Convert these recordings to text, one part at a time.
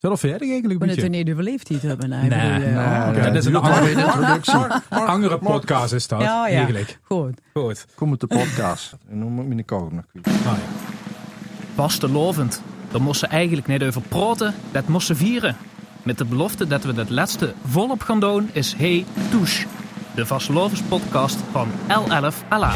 We al verdig eigenlijk We een moeten beetje? niet overleefd die hebben. Nee, Nee, bedoel, nee, eh, oké. dat is een andere- de introductie. Andere podcast is dat, Ja, ja. eigenlijk. Goed. Goed. Kom op de podcast. En dan moet ik mijn kogel nog. Vastelovend. Daar moesten ze eigenlijk niet over praten, dat moesten vieren. Met de belofte dat we dat laatste volop gaan doen is Hey Touche. De Vastelovens podcast van L11 Ala.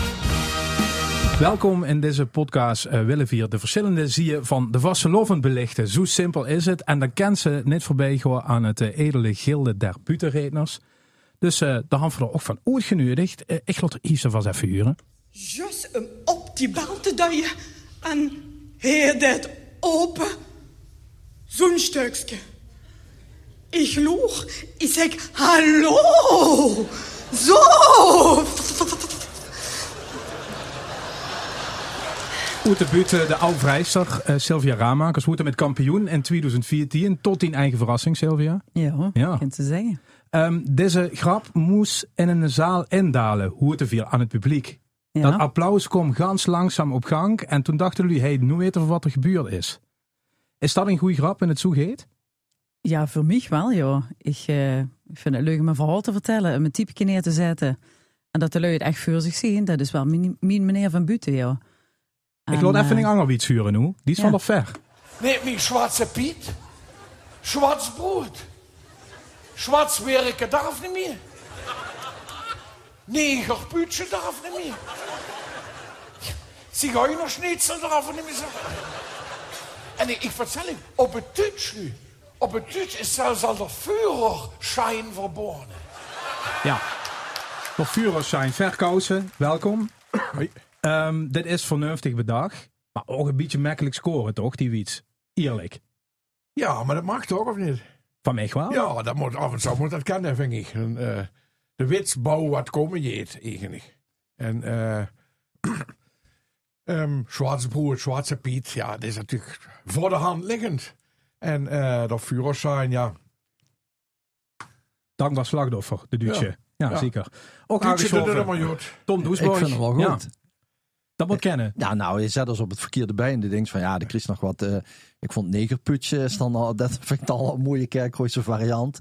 Welkom in deze podcast eh willen hier de verschillende zie je van de vastelovend belichten. Zo simpel is het. En dan kent ze net voorbij gewoon aan het eh, edele gilde der butenredners. Dus hebben we er ook van uitgenodigd. Eh, ik laat iets van even huren. Just hem op die bel te duien en dit open. Zo'n stukje. Ik loog, ik zeg hallo. Zo. Uit de oude vrijster eh, Sylvia Ramakers. Hoe met kampioen in 2014. Tot die eigen verrassing, Sylvia. Ja, Ja. kunt ze zeggen. Ehm, deze grap moest in een zaal indalen. Hoe het viel aan het publiek. Ja. Dat applaus kwam gans langzaam op gang. En toen dachten jullie, hey, nu weten we wat er gebeurd is. Is dat een goede grap in het zoegeet? Ja, voor mij wel, ja. Ik, eh, vind het leuk om een verhaal te vertellen en mijn typje neer te zetten. En dat de lui het echt voor zich zien, dat is wel mijn, mijn meneer van Buiten, ja. Ik laat even eh, een ander iets huren nu. Die is ja. van nog ver. Neemt mij Schwarze Piet. Schwarz brood. Schwarz werken darf niet meer. Negerputje darf niet meer. Zigeunerschnitzel darf niet meer. En ik, ik vertel u, op het Tutsch nu. Op het Tutsch is zelfs al de Führerschein verboren. Ja. Nog vuurers zijn verkousen. Welkom. Hoi. Ehm, dit is vernuftig bedacht. Maar ook een beetje makkelijk scoren, toch, die wiets? Eerlijk. Ja, maar dat mag toch, of niet? Van mij wel. Ja, dat moet af en toe moet dat kennen, vind ik. En, eh, de witsbouw wat komen jeet, eigenlijk. En eh ehm Zwarte Broer, Zwarte Piet, ja, dat is natuurlijk voor de hand liggend. En eh dat Führerschein, ja. Dankbaar slachtoffer, de Duitse. Ja, Ja. zeker. Ook Duitse doet het aangeschoven. allemaal goed. Tom Ik Doesborg. vind het wel Ja, goed. Dat moet kennen. Ja, nou, je zet ons op het verkeerde been. Je denkt van, ja, de Chris nog wat... eh, ik vond negerputje, is dan al, dat vind ik dan al een mooie kerkrooise variant.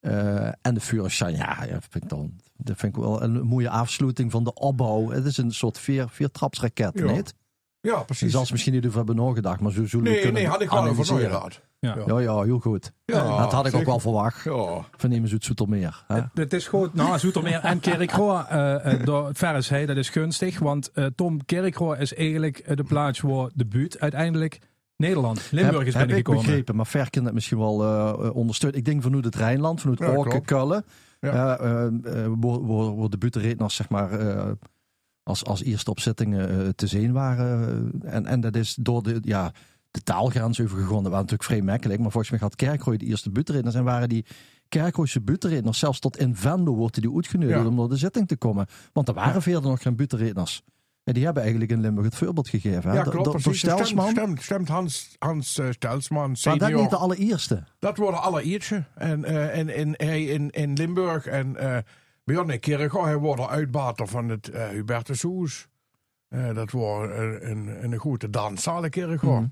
Eh, en de Führerschein, ja, ja vind ik dan, dat vind ik wel een mooie afsluiting van de opbouw. Het is een soort vier, viertrapsraket, Ja, niet? Ja, Je precies. zal ze misschien niet over hebben nagedacht, maar zo zullen we Nee, kunnen nee, had ik wel over nagedacht. Ja. Ja, ja, heel goed. Ja, dat had ik ook wel verwacht. Ja. Van nemen het Zoetermeer. Hè? Het is goed. Nou, Zoetermeer en Kerkroo eh uh, door Verresheide, dat is gunstig. Want eh, Tom, Kerkroo is eigenlijk eh, de plaats waar de buurt uiteindelijk Nederland, Limburg is heb, heb ik begrepen, maar ver kan dat misschien wel eh ondersteunen. Ik denk vanuit het Rijnland, vanuit Ja, Orken. Kullen. Ja. eh, eh, waar de butenredners zeg maar eh, als, als eerste opzittingen eh, te zien waren. En, en dat is door de, ja, de taalgrens overgegaan. Dat was natuurlijk vrij makkelijk. Maar volgens mij had Kerkrooi de eerste butenredners. En waren die Kerkrooise butenredners zelfs tot in Venlo worden die uitgenodigd Ja. om naar de zitting te komen. Want er waren verder nog geen butenredners. En die hebben eigenlijk in Limburg het voorbeeld gegeven. Hè? Ja, Door- klopt, door. Stelsman. Stemt, stemt, Hans, Hans eh, Stelsman, Maar dat niet de allereerste. Dat worden alle ietsje. En, eh en, en hij in, in Limburg en Björn in Kerkhoff, hij wordt uitbater van het eh Hubertus Hoes. Eh, dat wordt een, een, een goede danszaal in. Mhm.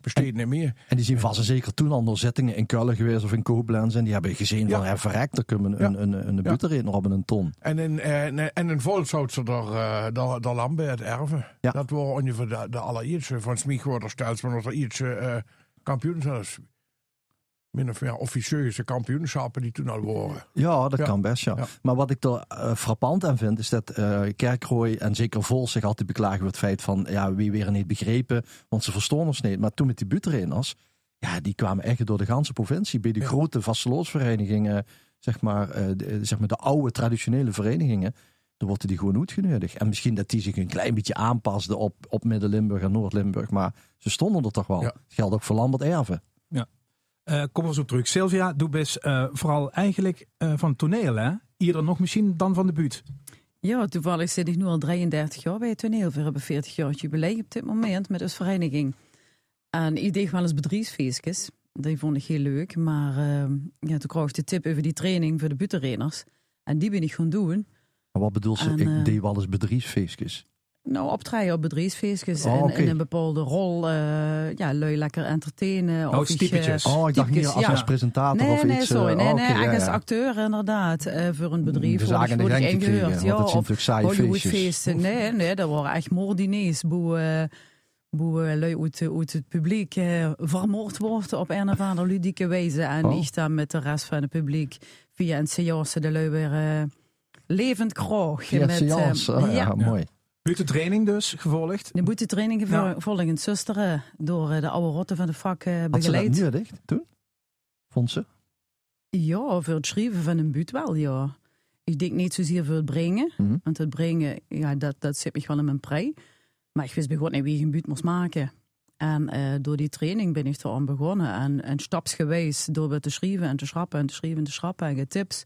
Besteedt niet meer. En die zijn vast en zeker toen al door zittingen in Kullen geweest of in Koblenz. En die hebben gezien Ja. van, ja, verrekt, er kunnen Ja. een, een, een, een Ja. butenredner op een ton. En in, eh, en in Volkshout ze daar, daar, daar Lambert erven. Ja. Dat wordt ongeveer de, de allereerste. Van Smieg wordt er Stelsman of er ietsje eh kampioen zelfs. Min of meer officieuze kampioenschappen die toen al waren. Ja, dat Ja. kan best, ja. Ja. Maar wat ik er eh, frappant aan vind, is dat eh Kerkrooi en zeker Vol zich altijd beklagen over het feit van, ja, wie weer niet begrepen, want ze verstonden ons niet. Maar toen met die butenredners, ja, die kwamen echt door de ganse provincie. Bij de Ja. grote vasteloosverenigingen, zeg maar, eh, de, zeg maar de oude traditionele verenigingen, dan worden die gewoon uitgenodigd. En misschien dat die zich een klein beetje aanpasten op, op Midden-Limburg en Noord-Limburg, maar ze stonden er toch wel. Dat geldt ook voor Lambert Erven. Eh, kom eens op terug. Sylvia, doe best eh, vooral eigenlijk eh, van toneel, hè? Eerder nog misschien dan van de buurt. Ja, toevallig zit ik nu al 33 jaar bij het toneel. We hebben 40 jaar jubileum op dit moment met als vereniging. En ik deed wel eens bedrijfsfeestjes. Die vond ik heel leuk. Maar ja, toen kreeg ik de tip over die training voor de butenreners. En die ben ik gaan doen. Maar wat bedoel ze? En, ik deed wel eens bedrijfsfeestjes. Nou, optreden op bedrijfsfeestjes Oh, en in een bepaalde rol. eh, ja, lui lekker entertainen. Oh, of iets, typetjes. Oh, ik dacht meer typetjes, als, ja. als presentator Nee, of nee, iets. sorry. eh, Nee, oh, nee, ja, echt als ja. acteur inderdaad. eh, voor een bedrijf. De de word ik ingehuurd. Ja, want dat zijn of natuurlijk saaie feestjes. Hollywoodfeesten. Nee, nee, dat waren echt moordiners. Boe, boe lui uit, uit het publiek eh, vermoord worden op een of andere ludieke wijze. En Oh. ik dan met de rest van het publiek via een seance de lui weer eh, levend kroeg. Via met, eh, seance. Oh, ja, ja. mooi. Buiten training dus gevolgd. De boetetraining Ja. ja. zusteren door eh, de oude rotten van de vak eh, Had ze dat begeleid. niet dicht toen? Vond ze? Ja, voor het schrijven van een buut wel, ja. Ik denk niet zozeer voor het brengen. Mhm. Want het brengen, ja, dat, dat zit me wel in mijn prei. Maar ik wist begon niet wie ik een buut moest maken. En eh, door die training ben ik er aan begonnen. En, en stapsgewijs, door te schrijven en te schrappen en te schrijven en te schrappen en tips,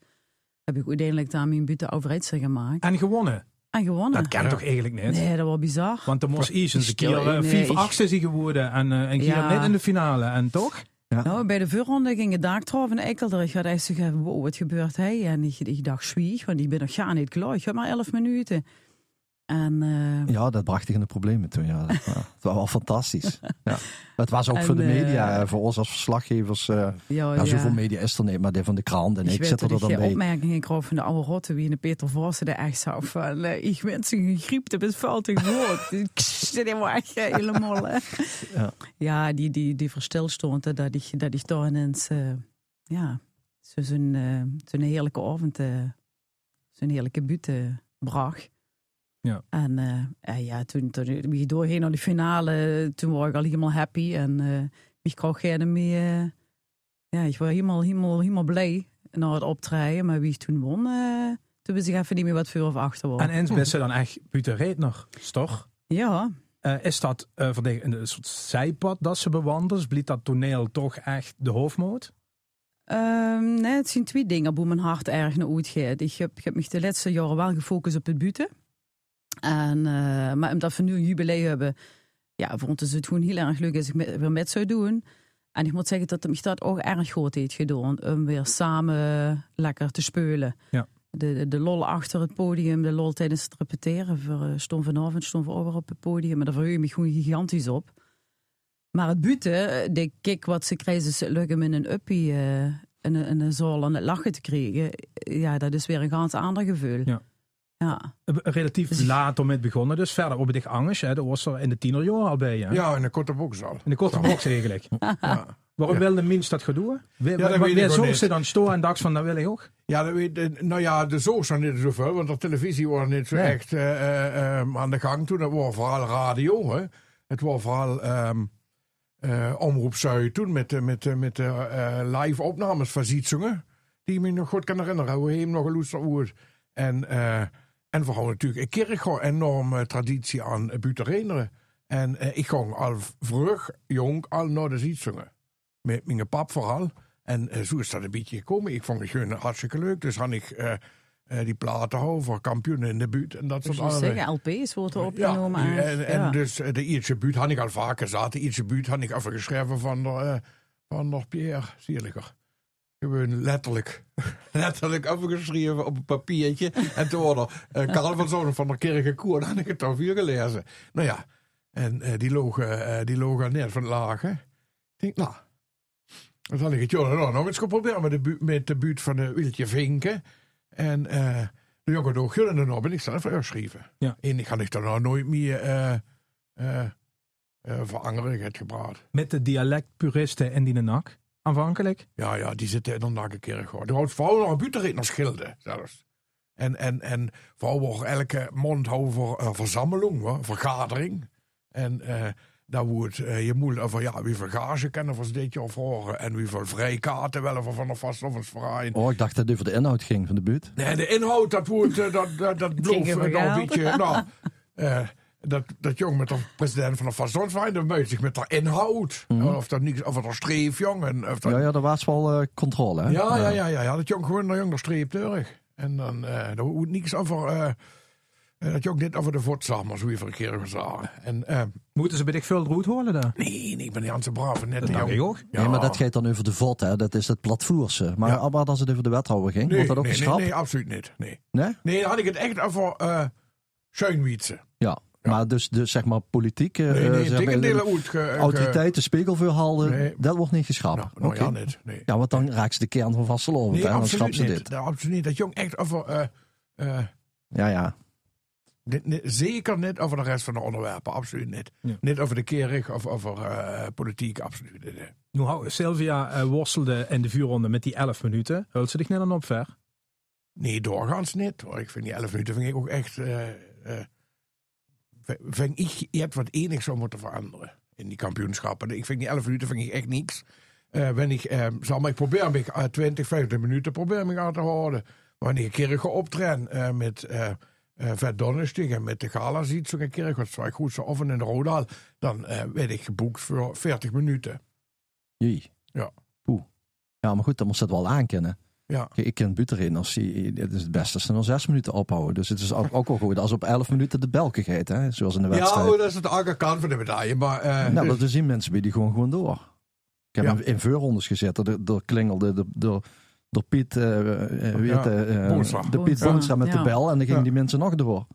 heb ik uiteindelijk daar mijn buiten overheidse gemaakt. En gewonnen. En gewonnen. Dat kan toch eigenlijk niet? Nee, dat was bizar. Want de eerst eens een keer eh, nee, vijf ik- achtste zijn geworden en eh, keer Ja. net in de finale. En toch? Nou, bij de voorronde ging het in Ekelder. Ik had echt zo gezegd, wow, wat gebeurt hij? En ik, ik dacht, zwieg, want ik ben nog gar niet klaar. Ik heb maar elf minuten. En eh, Ja, dat bracht tegen de problemen toen. Ja. Dat, het was wel fantastisch. Ja. Het was ook En, voor de media, eh, eh, voor ons als verslaggevers. eh ja, ja, zoveel media is er niet, maar die van de krant en ik, Ik zit er dan ik bij. opmerkingen kreeg van de oude rotte wie in de Peter Vossen er echt zo van eh, ik ben zo'n griep, dat is fout woord. Ik zit helemaal echt eh, helemaal. Ja. ja, die, die, die verstilstond dat ik, dat ik daar ineens, eh, ja, zo- zo'n eh, heerlijke avond, eh, zo'n heerlijke buurt bracht. Ja. En eh, eh, ja, toen, toen we doorheen naar de finale, toen was ik al helemaal happy en eh ik gerne meer. ja, ik was helemaal, helemaal, helemaal blij na het optreden. Maar wie toen won, eh, toen wist ik even niet meer wat voor of achter was. En eens best ze dan echt buiten redner, toch? Ja, Eh, is dat eh, voor de, een soort zijpad dat ze bewandelen? Bliet dat toneel toch echt de hoofdmoot? Ehm, nee, het zijn twee dingen hoe mijn hart erg naar uitgaat. Ik heb, ik heb me de laatste jaren wel gefocust op het buiten. En, eh, maar omdat we nu een jubileum hebben, ja, vond het het gewoon heel erg leuk als ik met, weer met zou doen. En ik moet zeggen dat het me dat ook erg goed heeft gedaan. Om weer samen lekker te spelen. Ja. De, de, de lol achter het podium, de lol tijdens het repeteren. We uh, stond vanavond stond over op het podium. Maar daar verheug ik me gewoon gigantisch op. Maar het buiten, de kick wat ze krijgen, ze lukken in een uppie uh, in, een, een zaal aan het lachen te krijgen. Ja, dat is weer een ganz ander gevoel. Ja. Ja. Relatief Dus laat om het begonnen, dus verder op het Angers, hè, dat was er in de tienerjaar al bij. Hè? Ja, in de korte box al. In de korte box eigenlijk. Ja. Waarom Ja. wil de mens dat gaan doen? Ja, niet. ze dan storen en dacht van, dat wil ik ook. Ja, dat weet, eh, nou ja, de zo's zijn niet zoveel, want de televisie was niet zo Nee. echt eh, eh, eh, aan de gang toen. Het was vooral radio, hè. Het was vooral ehm eh, Omroep Zuid toen met, de- met, de- met de eh, live opnames van Zietsungen. Die me nog goed kan herinneren, hoe hem nog een loester woord. En, eh en vooral natuurlijk, ik kreeg gewoon enorme traditie aan buitenreneren. En eh, ik ging al vroeg, jong, al naar de Zietsungen. Met mijn pap vooral. En eh, zo is dat een beetje gekomen. Ik vond het gewoon hartstikke leuk. Dus had ik eh, eh, die platen over kampioenen in de buurt en dat Dus soort dingen. zeggen, LP's worden Ja, opgenomen. en, en ja. dus de Iertse buurt had ik al vaker gehad. De Iertse buurt had ik even geschreven van de, van de Pierre Sierlijker. Gewoon letterlijk, letterlijk afgeschreven op een papiertje. en toen er uh, Karel van Zonen van Kerken Koer, dan had ik het over gelezen. Nou ja, en eh, die logen, eh, die logen net van laag. hè. Ik denk, nou, dan zal ik het jongen nou nog eens gaan proberen met de, bu- met de buurt van de Wiltje Vinken. En eh de jongen doog en dan ben ik zelf geschreven. Ja. En ik ga ik er nou nooit meer eh eh eh verankerd gepraat. Met de dialectpuristen en die nak, aanvankelijk. Ja, ja, die zitten dan naar een keer gewoon. Er houdt vooral nog een buurtrit naar schilden zelfs. En, en, en vooral wordt elke mond over een verzameling, hoor, vergadering. En eh daar wordt eh, je moet over ja, wie veel gage kennen voor dit jaar horen. En wie veel vrijkaarten wel voor van de vastlovingsverein. Oh, ik dacht dat het over de inhoud ging van de buurt. Nee, de inhoud, dat wordt, eh, dat, dat, dat belooft ging over eh, nou een geld. beetje, nou, eh, dat, dat jong met de president van de dat meut zich met de inhoud. Of dat niks, of dat streef, jong. En, of dat, Ja, ja, daar was wel eh, controle, hè? ja, ja, ja, ja, ja. Dat jong gewoon naar jong de streep terug. En dan, eh daar wordt niks over, eh, eh, dat jong dit over de voedsel, maar zo even een keer gezegd. En, eh, Moeten ze bij veel roet horen daar? nee, nee, ik ben niet aan het brave, net Dat ik ook. Ja. Nee, maar dat gaat dan over de VOT, hè? Dat is het platvloerse. Maar, Ja. maar als het over de wethouder ging, Nee, wordt dat ook nee, nee, geschrapt? nee, absoluut niet. Nee. Nee? nee, dan had ik het echt over uh, Schuinwietse. Ja. Maar dus, dus zeg maar politieke Nee, eh, nee, zeg maar, uit. ge- ge- autoriteiten, spiegelvuurhalden, Nee. dat wordt niet geschrapt. Nou, nou ja, niet. Nee. Ja, want dan raakt ze de kern van Vastelovend. Nee, dan absoluut schrapt ze niet. dit. Nou, absoluut niet. Dat jong echt over... eh, eh, Ja, ja. dit- niet- zeker niet over de rest van de onderwerpen. Absoluut niet. Ja. Niet over de kerig of over eh, politiek. Absoluut niet. hou, Sylvia eh, worstelde in de vuurronde met die 11 minuten. Hult ze zich net aan op ver? Nee, doorgaans niet. Hoor. Ik vind die 11 minuten vind ik ook echt. eh, eh, vind ik, je hebt wat enig zou moeten veranderen in die kampioenschappen. Ik vind die 11 minuten vind ik echt niks. Ben ik, eh, zal maar ik probeer me eh, 20, 25 minuten probeer me aan te houden. Wanneer ik een keer optreden eh, met Vet Donnerstig en met de gala ziet, zo'n keer wat zwaar goed zo offen in de Rodaal, dan werd ik geboekt voor 40 minuten. Jee. Ja. Oeh. Ja, maar goed, dan moest dat wel aankennen. Ja. Ik ken Buterin als die, het is het beste als ze dan zes minuten ophouden. Dus het is ook, ook wel goed als op elf minuten de bel gegeten, hè? zoals in de wedstrijd. Ja, oh, dat is de andere kant van de medaille. Maar, eh, nou, dus- dat zien mensen bij die gewoon gewoon door. Ik heb Ja. in- in voorrondes gezet, door, door Klingelde, door, door, door Piet, hij, Boonstra. de Piet Boonstra, met de bel en dan gingen Ja. die mensen nog door.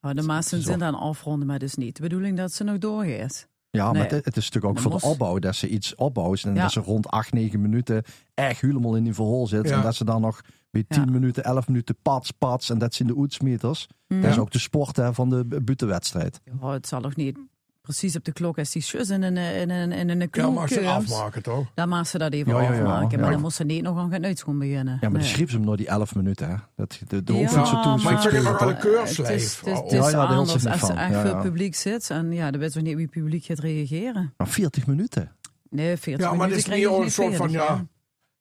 Oh, de Zo. zijn dan afronden, maar dus niet de bedoeling dat ze nog doorgaat. Ja, Nee. maar het, het is natuurlijk ook voor de opbouw dat ze iets opbouwen. En Ja. dat ze rond 8, 9 minuten echt helemaal in die verhol zit. Ja. En dat ze dan nog bij 10 Ja. minuten, 11 minuten pats, pats. En dat zijn de oetsmeters. Dat is ook de sport hè, van de butenwedstrijd. Oh, het zal nog niet precies op de klok als die schuss in een, in een, in een ja, knoop maar ze afmaken toch? Dan mag ze dat even Ja, ja, ja. afmaken. Maar Ja. dan moest ze niet nog aan het uitschoen beginnen. Ja, maar Nee. schreef ze hem nog die 11 minuten. Hè. Dat, de de Ja, toe is maar nog toch? wel een Het is, keurslijf. het is, het Oh, is Ja, ja, anders niet als er echt Ja, veel ja. publiek zit. En ja, dan weten we niet wie het publiek gaat reageren. Maar 40 minuten. Nee, 40 Ja, maar minuten het is je meer een soort van, 40, ja.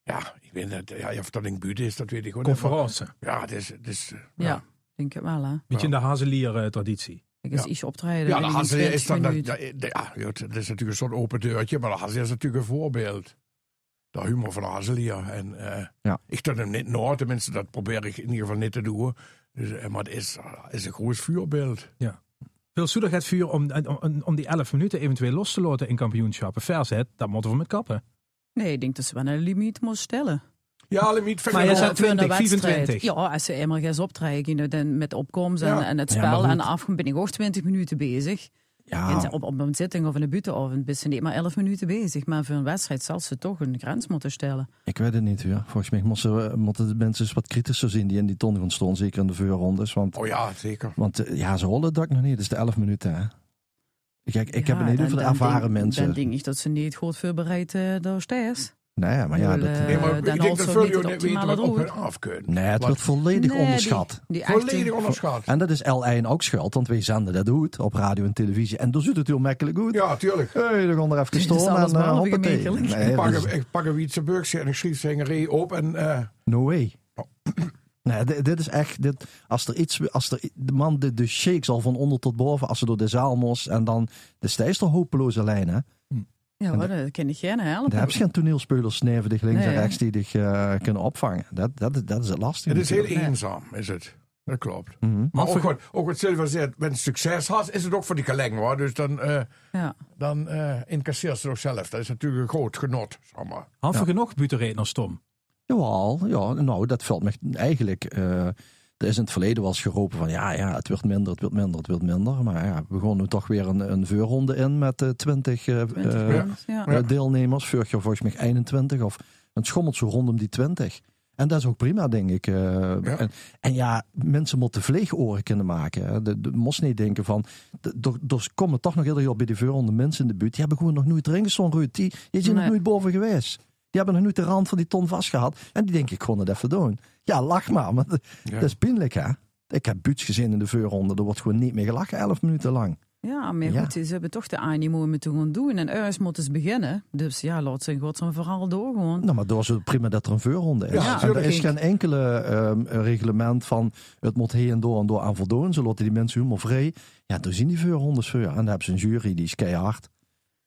Ja, ik weet het. Ja, of dat in buurt is, dat weet ik gewoon niet. Conferentie. Ja, het is... Het is eh, Ja, ja. denk ik wel. Hè. Beetje in de Hazelier-traditie. Ik is Ja. iets optreden. Ja, 20 is dan... Dat, dat- ja, goed, dat is natuurlijk een soort open deurtje, maar de Hazel is natuurlijk een voorbeeld. De humor van Hazelier. En eh, Ja. ik doe hem niet nooit, tenminste, dat probeer ik in ieder geval niet te doen. Dus, eh, maar het is, is een goed vuurbeeld. Veel zoedig het vuur om, om, om die 11 minuten eventueel los te laten in kampioenschappen. Verzet, dat moeten we met kappen. Nee, ik denk dat ze wel een limiet moest stellen. Ja, limiet Maar je een 20, wedstrijd. 24. Ja, als ze eenmaal gaan optreden you know, dan met opkomst en, Ja. en het spel en de afgang ben ik ook 20 minuten bezig. Ja, op, op een zitting of in een buitenavond ben ze niet maar 11 minuten bezig. Maar voor een wedstrijd zal ze toch een grens moeten stellen. ik weet het niet. Ja. Volgens mij moeten, we- moeten de mensen eens wat kritischer zien die in die ton gaan staan. Zeker in de vuurrondes. Want, Oh ja, zeker. want eh, ja, ze hollen dat nog niet. Het is de 11 minuten. Hè. Kijk, ik heb Ja, dan- dan ervaren denk- mensen. Dan denk ik dat ze niet goed voorbereid uh, door steeds. Nee, maar ja, dat, bedoel, Nee, maar Eh, ik dan denk dat niet wat op hun route. af kunnen. nee, het wordt volledig Nee, onderschat. Die, die echte- volledig onderschat. En dat is L1 ook schuld, want wij zenden dat goed op radio en televisie. En dan zit het heel makkelijk goed. Ja, tuurlijk. Hey, dan gaan er even is staan en uh, hoppatee. Nee, ik, pak een, ik pak een Wietse Burgse en ik schreef zijn op en... eh, no way. Oh. Nee, dit, dit is echt, dit, als er iets, als er, de man, de, de shakes al van onder tot boven, als ze door de zaal moest en dan, de stijst hopeloze lijn, hè? Ja, hoor, dat kan ik geen helpen. Daar heb je geen toneelspelers links en rechts die dich eh, kunnen opvangen. Dat, dat, dat is het lastige. het is heel eenzaam, is het. Dat klopt. Mhm. Maar Maar ook wat, ook wat Silva zegt, het succes had, is het ook voor die kaleng hoor. Dus dan, eh Ja. dan eh incasseert ze ook zelf. Dat is natuurlijk een groot genot, zeg maar. Had Ja. genoeg butenredners, Tom? Jawel, ja, nou, dat valt me eigenlijk. eh, er is in het verleden wel eens geroepen van ja, ja, het wordt minder, het wordt minder, het wordt minder. Maar ja, we gaan nu toch weer een, een vuurronde in met eh 20 eh, 20 eh, minuten, ja. deelnemers. Vorig jaar volgens mij 21 of het schommelt zo rondom die 20. En dat is ook prima, denk ik. eh. En, en ja, mensen moeten vleegoren kunnen maken. hè. De, de moest niet denken van. de- Er er komen toch nog heel veel bij die vuurronde mensen in de buurt. Die hebben gewoon nog nooit erin gestonden, Ruud. Die, die zijn nog nooit boven geweest. Die hebben nog nooit de rand van die ton vastgehad. En die denk ik gewoon het even doen. Ja, lach maar. maar dat, Ja. dat is pijnlijk, hè? Ik heb buurts gezien in de vuurronde. Er wordt gewoon niet meer gelachen, 11 minuten lang. Ja, maar Ja. goed, ze hebben toch de animo om het te gaan doen. En ergens moeten ze beginnen. Dus ja, laat ze in godsnaam vooral door gewoon. Nou, maar door zo prima dat er een vuurronde is. Ja, en er is geen enkele ehm, reglement van het moet heen en door en door aan voldoen. Ze laten die mensen helemaal vrij. Ja, toen zien die vuurrondes voor. En dan hebben ze een jury, die is keihard.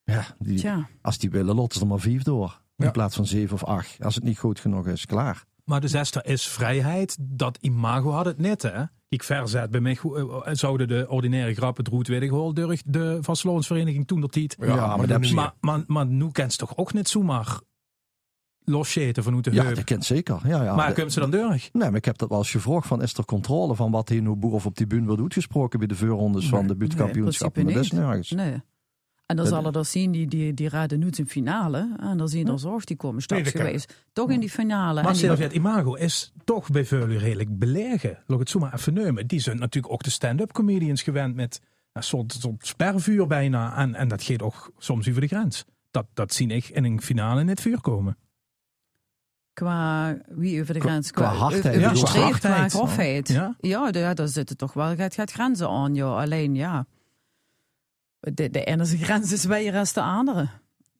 Ja, die, als die willen, lotten ze er maar vijf door. In Ja. plaats van zeven of acht. Als het niet goed genoeg is, klaar. Maar de zesde is vrijheid. Dat imago had het net, hè? Ik verzet bij mij eh, eh, zouden de ordinaire grappen droet werden gehoord door de vastloonsvereniging toen dat niet. Ja, maar dat niet. Maar, maar, maar nu kent ze toch ook net zomaar losscheten vanuit de Ja, heup. dat kent zeker. Ja, ja. maar De- komt ze dan deurig? Nee, maar ik heb dat wel eens gevraagd van, is er controle van wat hij nu boer of op die bühne wordt uitgesproken bij de voorrondes van de buurtkampioenschappen? Maar dat is nergens. Nee. En dan Dat- zal er dan zien, die, die, die raden nu in finale. En dan zien er zorg, die komen straks Nee, dat geweest. Toch in die finale. Maar Sylvia, het imago is toch bij Veulu redelijk belegen. Ik het zo maar even nemen. Die zijn natuurlijk ook de stand-up comedians gewend met een soort, soort spervuur bijna. En, en dat gaat ook soms over de grens. Dat, dat zie ik in een finale in het vuur komen. Qua wie over de Qua- grens? qua hardheid, over ja, qua hardheid. Qua grofheid. Ja. Ja, daar zitten toch wel gaat, gaat grenzen aan. Ja. Alleen ja, de, de ene grens is weer als de andere.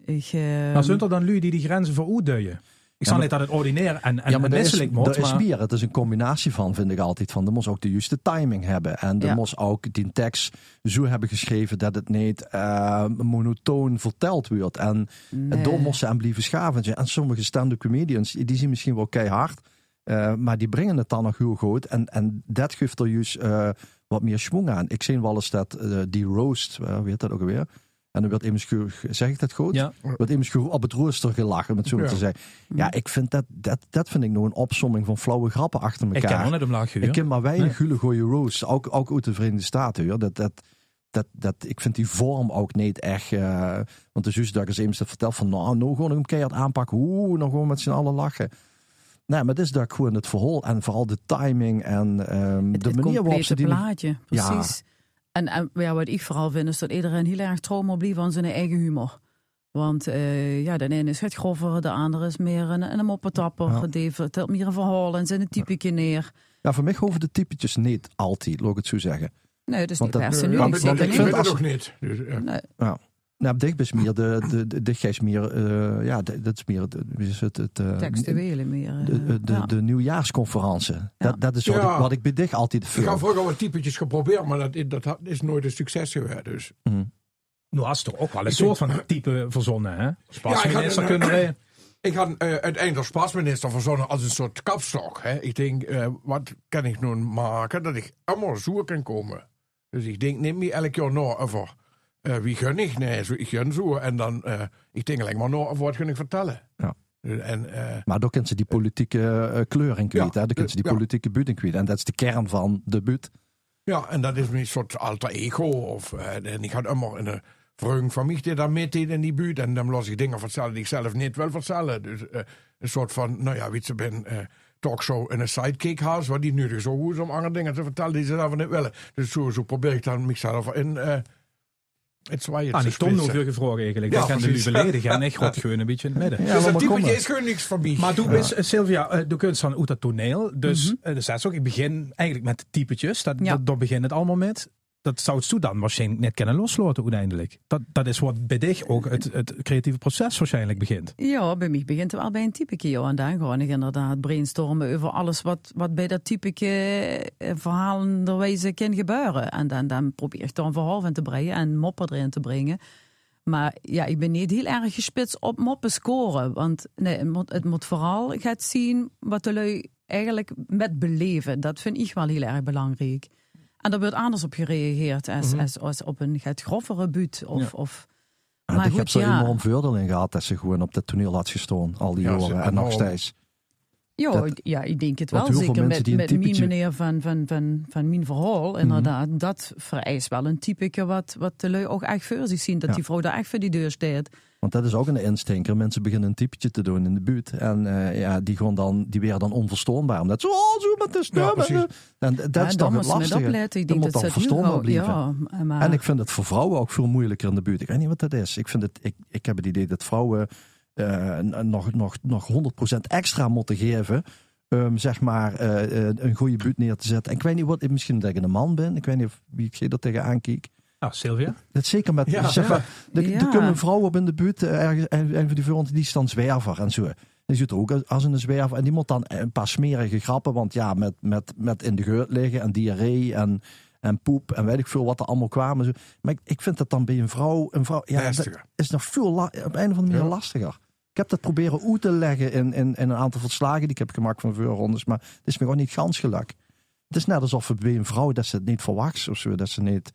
Ik, eh, Maar zijn er dan lui die die grenzen voor u duien? Ik zal maar- niet dat het ordinair en, en ja, maar dat is, misselijk moet, dat is maar- meer. Het is een combinatie van, vind ik altijd. Van, er moest ook de juiste timing hebben. En er Ja. moest ook die tekst zo hebben geschreven dat het niet eh, monotoon verteld wordt. En nee. door moest ze aan blijven schaven. En sommige stand-up comedians, die zien misschien wel keihard. Eh, maar die brengen het dan nog heel goed. En, en dat geeft er juist eh, wat meer schwung aan. Ik zie wel eens dat eh, die roast, uh, hoe heet dat ook alweer? En dan werd immers, zeg ik dat goed? Ja. Wordt immers ge- op het rooster gelachen, om het zo Ja. te zeggen. Ja, ik vind dat, dat, dat vind ik nog een opsomming van flauwe grappen achter Ik elkaar. ken wel net een laagje. Ik ken maar weinig Nee. gule gooie roast, ook, ook uit de Verenigde Staten. Hoor. Dat, dat, dat, dat, ik vind die vorm ook niet echt. eh, want de zus dat ik eens eens vertel van nou, nou gewoon een keihard aanpakken. Oeh, nog gewoon met z'n allen lachen. Nee, maar dit is dat gewoon het verhaal en vooral de timing en ehm, het, de het manier waarop ze die. plaatje, Ja. precies. En, en ja, wat ik vooral vind is dat iedereen heel erg trouw moet blijven aan zijn eigen humor. Want eh, ja, de ene is het grover, de andere is meer een, een moppetapper. Ja. Die vertelt meer een verhaal en zet een typetje neer. Ja, voor mij hoeven de typetjes niet altijd, laat ik het zo zeggen. Nee, dat is Want niet dat- per se nu. ja, zeg want ik vind het ook niet. Dus, ja. Nee, Nou, dicht is meer de, de, de, dicht is meer, eh, ja, dat is meer het, wie is het, het eh, textuele meer. eh, de, de, de, ja. de nieuwjaarsconferentie. Dat, dat is wat, Ja. ik, wat ik bij dich altijd Ik veel. heb vroeger wat typetjes geprobeerd, maar dat, dat is nooit een succes geweest. Dus. Mhm. Nou, is toch ook wel een Ik soort van type verzonnen, hè? Spasminister ik kunnen we... Ik had eh, uiteindelijk als pasminister verzonnen als een soort kapstok. Hè. Ik denk, eh, wat kan ik nu maken dat ik allemaal zo kan komen? Dus ik denk niet meer elk jaar over eh, wie gun ik? Nee, zo, ik gun zo. En dan, eh, ik denk alleen maar over wat gun ik vertellen. Ja. En, eh, Maar daar kent ze die politieke kleur in kwijt. Ja, hè? Daar kent ze die ja. politieke buurt in kwijt. En dat is de kern van de buurt. ja, en dat is een soort alter ego. Of, en ik had allemaal een vreugd van mij die daar in die buurt. En dan los ik dingen vertellen die ik zelf niet wil vertellen. Dus een soort van, nou ja, weet je, ben talkshow in een sidekick haast. Waar die nu zo goed is om andere dingen te vertellen die ze zelf niet willen. Dus zo, zo probeer ik dan mezelf in eh het zwaaien Ah, ik Tom nog splitsen. veel gevraagd eigenlijk. Ja, dat kan de nu beledigen en ik god gewoon een beetje in het midden. Ja, dus maar dat typetje is gewoon niks van mij. Maar doe eens, eh, Sylvia, eh, doe kunst van dat toneel. Dus, eh, dus dat is ook, ik begin eigenlijk met de typetjes. Dat, Ja. dat, daar begint het allemaal met. Dat zou het zo dan waarschijnlijk net kunnen loslaten uiteindelijk. Dat, dat is wat bij dich ook het, het creatieve proces waarschijnlijk begint. Ja, bij mij begint het wel bij een typetje. Ja. En dan gewoon ik inderdaad brainstormen over alles wat, wat bij dat typetje eh, verhalenderwijze kan gebeuren. En dan, dan probeer ik daar een verhaal te brengen en moppen erin te brengen. Maar ja, ik ben niet heel erg gespitst op moppen scoren. Want nee, het moet, vooral gaat zien wat de lui eigenlijk met beleven. Dat vind ik wel heel erg belangrijk. En daar wordt anders op gereageerd als, als, als op een grovere buurt. Of, Ja. of, Maar ik goed, heb zo ja. enorm voordeel in gehad dat ze gewoon op dat toneel had gestaan. Al die Ja, jaren. En nog steeds. Ja, Dat- ja, ik denk het wel. Zeker met, met typetje- manier van, van, van, van mijn verhaal. Inderdaad, dat vereist wel een typeke wat, wat de lui ook echt voor zich zien. Dat Ja. die vrouw daar echt voor die deur staat. Want dat is ook een instinker. Mensen beginnen een typetje te doen in de buurt. En eh, ja, die, gewoon dan, die weer dan onverstoorbaar. Omdat ze, oh, zo met de stem. Ja, en dat Ja, is dan dan het lastige. opletten. Ik Dat moet dat dan gauw- blijven. Ja, maar, En ik vind het voor vrouwen ook veel moeilijker in de buurt. Ik weet niet wat dat is. Ik, vind het, ik, ik heb het idee dat vrouwen eh, nog, nog, nog 100% extra moeten geven. om zeg maar eh, een goede buurt neer te zetten. En ik weet niet wat, misschien dat ik een man ben. Ik weet niet of wie ik er tegenaan kijk. Nou, Sylvia. Dat zeker met, Ja, zeg ja. maar, er, Ja. er kunnen een vrouw op in de buurt, eh, ergens, en, die vrouwen die is dan zwerver en zo. Die zit er ook als- een zwerver en die moet dan een paar smerige grappen, want ja, met, met, met in de geurt liggen en diarree en, en poep en weet ik veel wat er allemaal kwamen. Zo. Maar ik, ik vind dat dan bij een vrouw, een vrouw ja, is nog veel la- op een of andere manier Ja. lastiger. Ik heb dat proberen uit te leggen in, in, in een aantal verslagen die ik heb gemaakt van voorrondes, maar het is me gewoon niet gans gelukt. Het is net alsof het bij een vrouw dat ze het niet verwacht of zo, dat ze niet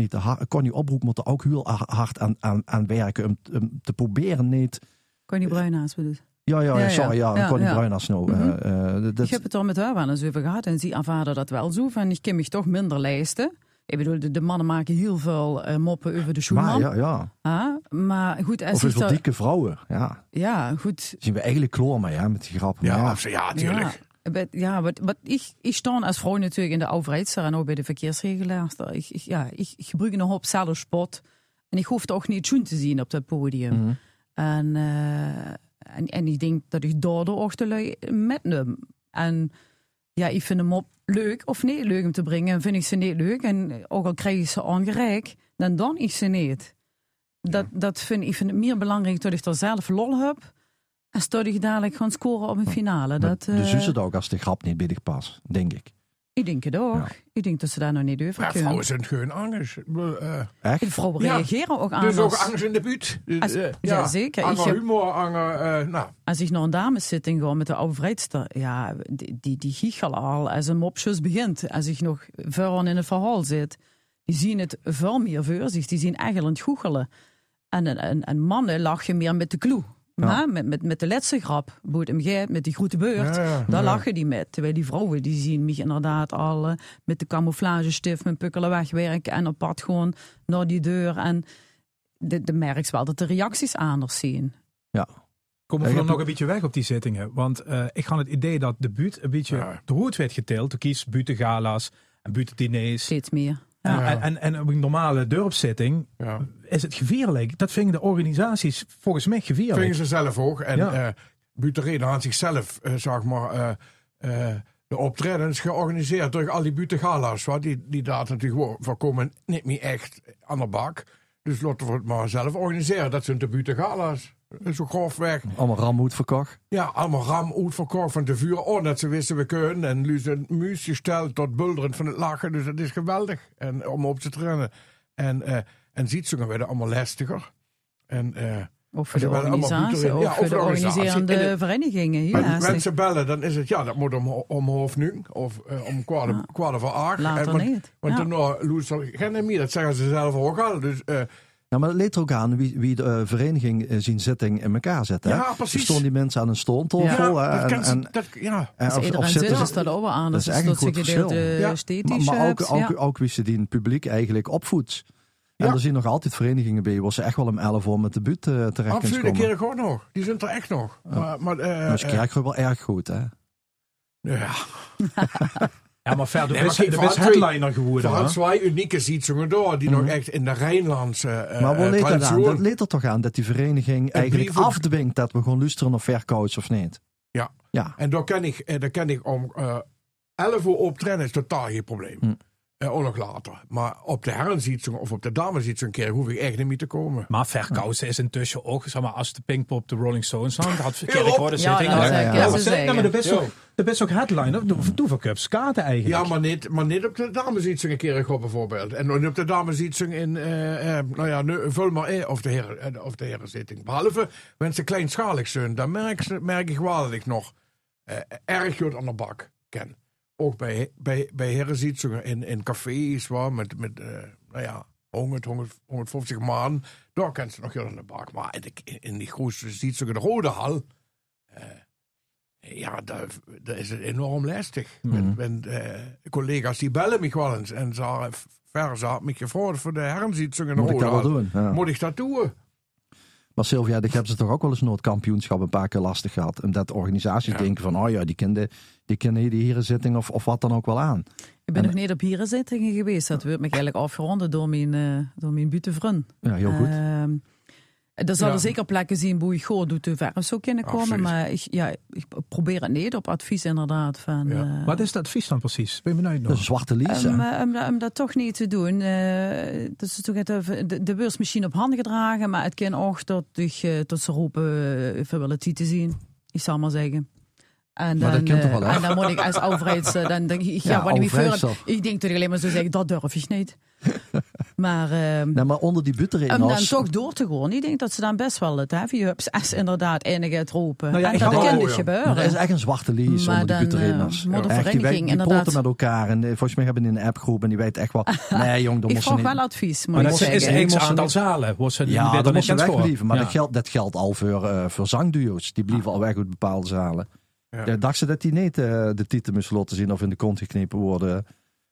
niet te hard. Connie Oproek moet er ook heel ha- hard aan, aan, aan werken om, om te proberen niet. Connie Bruinhaas bedoelt. Ja, ja, Ja, ja. sorry, ja, Ja, Connie ja. Bruiners nou. Mhm. eh, eh, dat- Ik heb het er met haar wel eens over gehad en zie aanvaarden dat wel zo. Van, ik kan me toch minder lijsten. Ik bedoel, de, de mannen maken heel veel eh, moppen over de maar schoenman. ja, ja. Ah, maar goed, als over daar- dikke vrouwen. Ja, Ja, goed. zien we eigenlijk kloor mee, hè, met die grappen. Ja, Maar ja, absoluut, ja, wat, wat, wat ik, ik sta als vrouw natuurlijk in de overheidsster en ook bij de verkeersregelaarster. Ik, ja, ik, ik gebruik een hoop zelfspot. En ik hoef toch niet schoen te zien op dat podium. Mhm. En, eh, en, en ik denk dat ik daardoor ook de lui metneem. En ja, ik vind hem op leuk of niet leuk om te brengen. En vind ik ze niet leuk. En ook al krijg ik ze aangereikt, dan dan ik ze niet. Dat, dat vind, ik vind het meer belangrijk dat ik er zelf lol heb. En ik dadelijk gaan scoren op een finale. maar Dat, de eh, zus het ook als de grap niet binnen past, denk ik. ik denk het ook. Ja. Ik denk dat ze daar nog niet over Maar kunnen. vrouwen zijn gewoon angst. Bedoel, eh, Echt? De vrouwen Ja. reageren ook anders. dus ook angst in de buurt. Dus, Als- eh, ja, zeker. Ik Anger heb- humor, anger, eh, nou, Als ik naar een dameszitting ga met de overheidster, ja, die, die, die giechelen al als een mopjes begint. Als ik nog vooraan in het verhaal zit, die zien het veel meer voor zich. Die zien eigenlijk googelen. En, en, en mannen lachen meer met de clue. Maar met, met, met de laatste grap, boet hem met die grote beurt, Ja, ja, daar ja. lachen die met. Terwijl die vrouwen, die zien mich inderdaad al eh, met de camouflagestift, met pukkelen wegwerken en op pad gewoon naar die deur. En de, de merkt wel dat de reacties anders zien. Ja. Komen Ja, we je nog een beetje weg op die zittingen? Want eh, ik ga het idee dat de buurt een beetje Ja. de hoed werd geteeld. Toen kies buurtengala's en buurtendiners. Steeds meer. En, Ja. en, en, en op een normale dorpszitting ja. is het gevierlijk. Dat vinden de organisaties volgens mij gevierlijk. Vingen ze zelf ook. En Ja. ja. Butereden had zichzelf, eh, zeg maar, eh, eh, de optredens georganiseerd door al die butegala's. wat Die, die daar natuurlijk voorkomen niet meer echt aan de bak. Dus laten we het maar zelf organiseren. Dat zijn de butegala's. Zo grofweg. Allemaal rammoed verkocht. Ja, allemaal ram uitverkocht van tevoren. Oh, dat ze wisten we kunnen. En nu zijn muus gesteld tot bulderend van het lachen. Dus dat is geweldig. En, om op te trainen. En, eh en zietsingen werden allemaal lastiger. En eh, Of voor de organisatie, of Ja, voor de de organisatie. organiserende het- verenigingen. Ja, mensen bellen, dan is het ja, dat moet om, om half nu of eh, om kwart, Ja. kwart voor acht. later En want, niet. Want Ja. daarna loest er geen meer, dat zeggen ze zelf ook al. Dus eh, Ja, maar het leed er ook aan wie, wie de eh, vereniging eh, zien zitting in elkaar zet. Hè? Ja, Er precies. stonden die mensen aan een stoontafel. ja, hè, dat en, kan ze, en, dat, ja. en of, of iedereen zitten ze- dat ook wel aan. dat is Dat echt een goed verschil. Ja. maar, maar ook, ook, ja. ook wie ze die het publiek eigenlijk opvoedt. En Ja. er zijn nog altijd verenigingen bij waar ze echt wel om 11 uur met de buurt eh, terecht Absoluut, de komen. keren gewoon nog. Die zijn er echt nog. Maar, maar, eh, Dat is wel erg goed, hè? ja, Ja, maar verder Nee, best, de voor best headliner geworden. hoor. twee unieke zietsingen door, die nog echt in de Rijnlandse eh maar eh, leed dat aan? traditie- Dat leed er toch aan dat die vereniging eigenlijk brieven- afdwingt dat we gewoon luisteren of verkouts of niet? Ja. Ja. En daar kan ik, eh, daar kan ik om eh 11 uur optreden is totaal geen probleem. Hm. Eh, ook nog later. Maar op de herrenzietsing of op de damezietsing een keer hoef ik echt niet meer te komen. Maar verkousen is intussen ook, zeg maar, als de Pinkpop de Rolling Stones had, had op. de Ja, zitting. dat Ja, ja, ja. kan Ja, ze maar de best ook, de best ook headliner, doe, doe voor Cups, skaten eigenlijk. Ja, maar niet, maar niet op de damezietsing een keer bijvoorbeeld. En op de damezietsing in, eh, eh, nou ja, nu, vul maar in, of de, heren, eh, of de herenzitting. Behalve, wanneer ze kleinschalig zijn, dan merk, ze- merk ik wel dat ik nog erg goed aan de bak ken. Ook bij, bij, bij in, in cafés, waar, met, met eh, nou ja, 100, 100, 150 man. Daar kent ze nog heel aan de bak. Maar in, de, in die de Rode Hal, eh, ja, daar, is het enorm lastig. Met, met, eh, collega's die bellen me wel eens en zeggen, ver me gevraagd voor de herrenzietsingen in de Moet ik Rode dat wel Hal. doen? Ja. Moet ik dat doen? Maar Sylvia, ik heb ze toch ook wel eens Noordkampioenschap een paar keer lastig gehad. Omdat organisaties Ja. denken van, oh ja, die kennen die kennen die herenzitting of, of wat dan ook wel aan. Ik ben nog niet op hierenzittingen geweest. Dat wordt me eigenlijk afgeronden door mijn, eh door mijn. Ja, heel goed. Ehm, er zullen Ja. zeker plekken zien waar je gewoon doet te ver of zo kunnen komen. Absoluut. Maar ik, ja, ik probeer het niet op advies inderdaad. Van, Ja. eh, Wat is dat advies dan precies? Ben je benieuwd Dat nog? een zwarte lies. Om, om, dat- om dat toch niet te doen. eh dat is toch het, de, de beurs misschien op handen gedragen, maar het kan ook tot, uh, tot ze roepen uh, het te zien. Ik zal maar zeggen. En Maar dan, dat kent toch eh, wel, hè? en dan moet ik als overheids... eh, dan denk ik, ik ga Ja, wat voor. Ik denk dat ik alleen maar zo zeggen, dat durf ik niet. maar... ehm, Nee, maar onder die om dan toch door te gaan. Ik denk dat ze dan best wel het ups als inderdaad enige het roepen. Nou ja, en ik dat kan dus ja. gebeuren. Maar er is echt een zwarte lies Maar onder die dan, eh, moet de Echt, die, die inderdaad- met elkaar. En eh, volgens mij hebben die een appgroep en die weet echt wel... Nee jong, dat ik vraag wel advies, moet Maar ik dat is een aantal zalen. Ja, dat moest ze niet wegblijven. Maar Ja. dat, geldt, al voor, eh voor zangduo's. Die blieven al weg uit bepaalde zalen. Ja. Ja. dacht ze dat die niet eh, de titel moest laten zien of in de kont geknepen worden.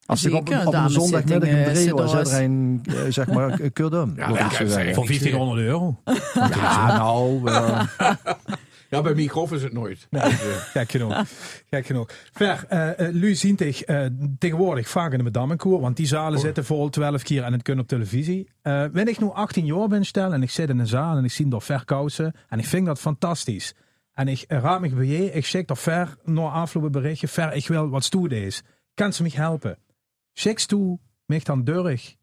Als ik op, op een zondagmiddag in eh, is iedereen, eh, zeg maar, een kudum. Ja, ja. Voor 1500 euro. Ja, nou, Ja, bij mij grof is het nooit. Nee, gek genoeg. Gek genoeg. Ver, eh eh, Lu ziet zich eh, tegenwoordig vaak in de want die zalen zitten vol 12 keer en het kunnen op televisie. Eh wanneer ik nu 18 jaar ben stel en ik zit in een zaal en ik zie door verkousen en ik vind dat fantastisch. En ik raad me bij je, ik check dat ver naar afloop berichtje, ver, ik wil wat stoer is. Kan ze me helpen? Check toe, mij dan deurig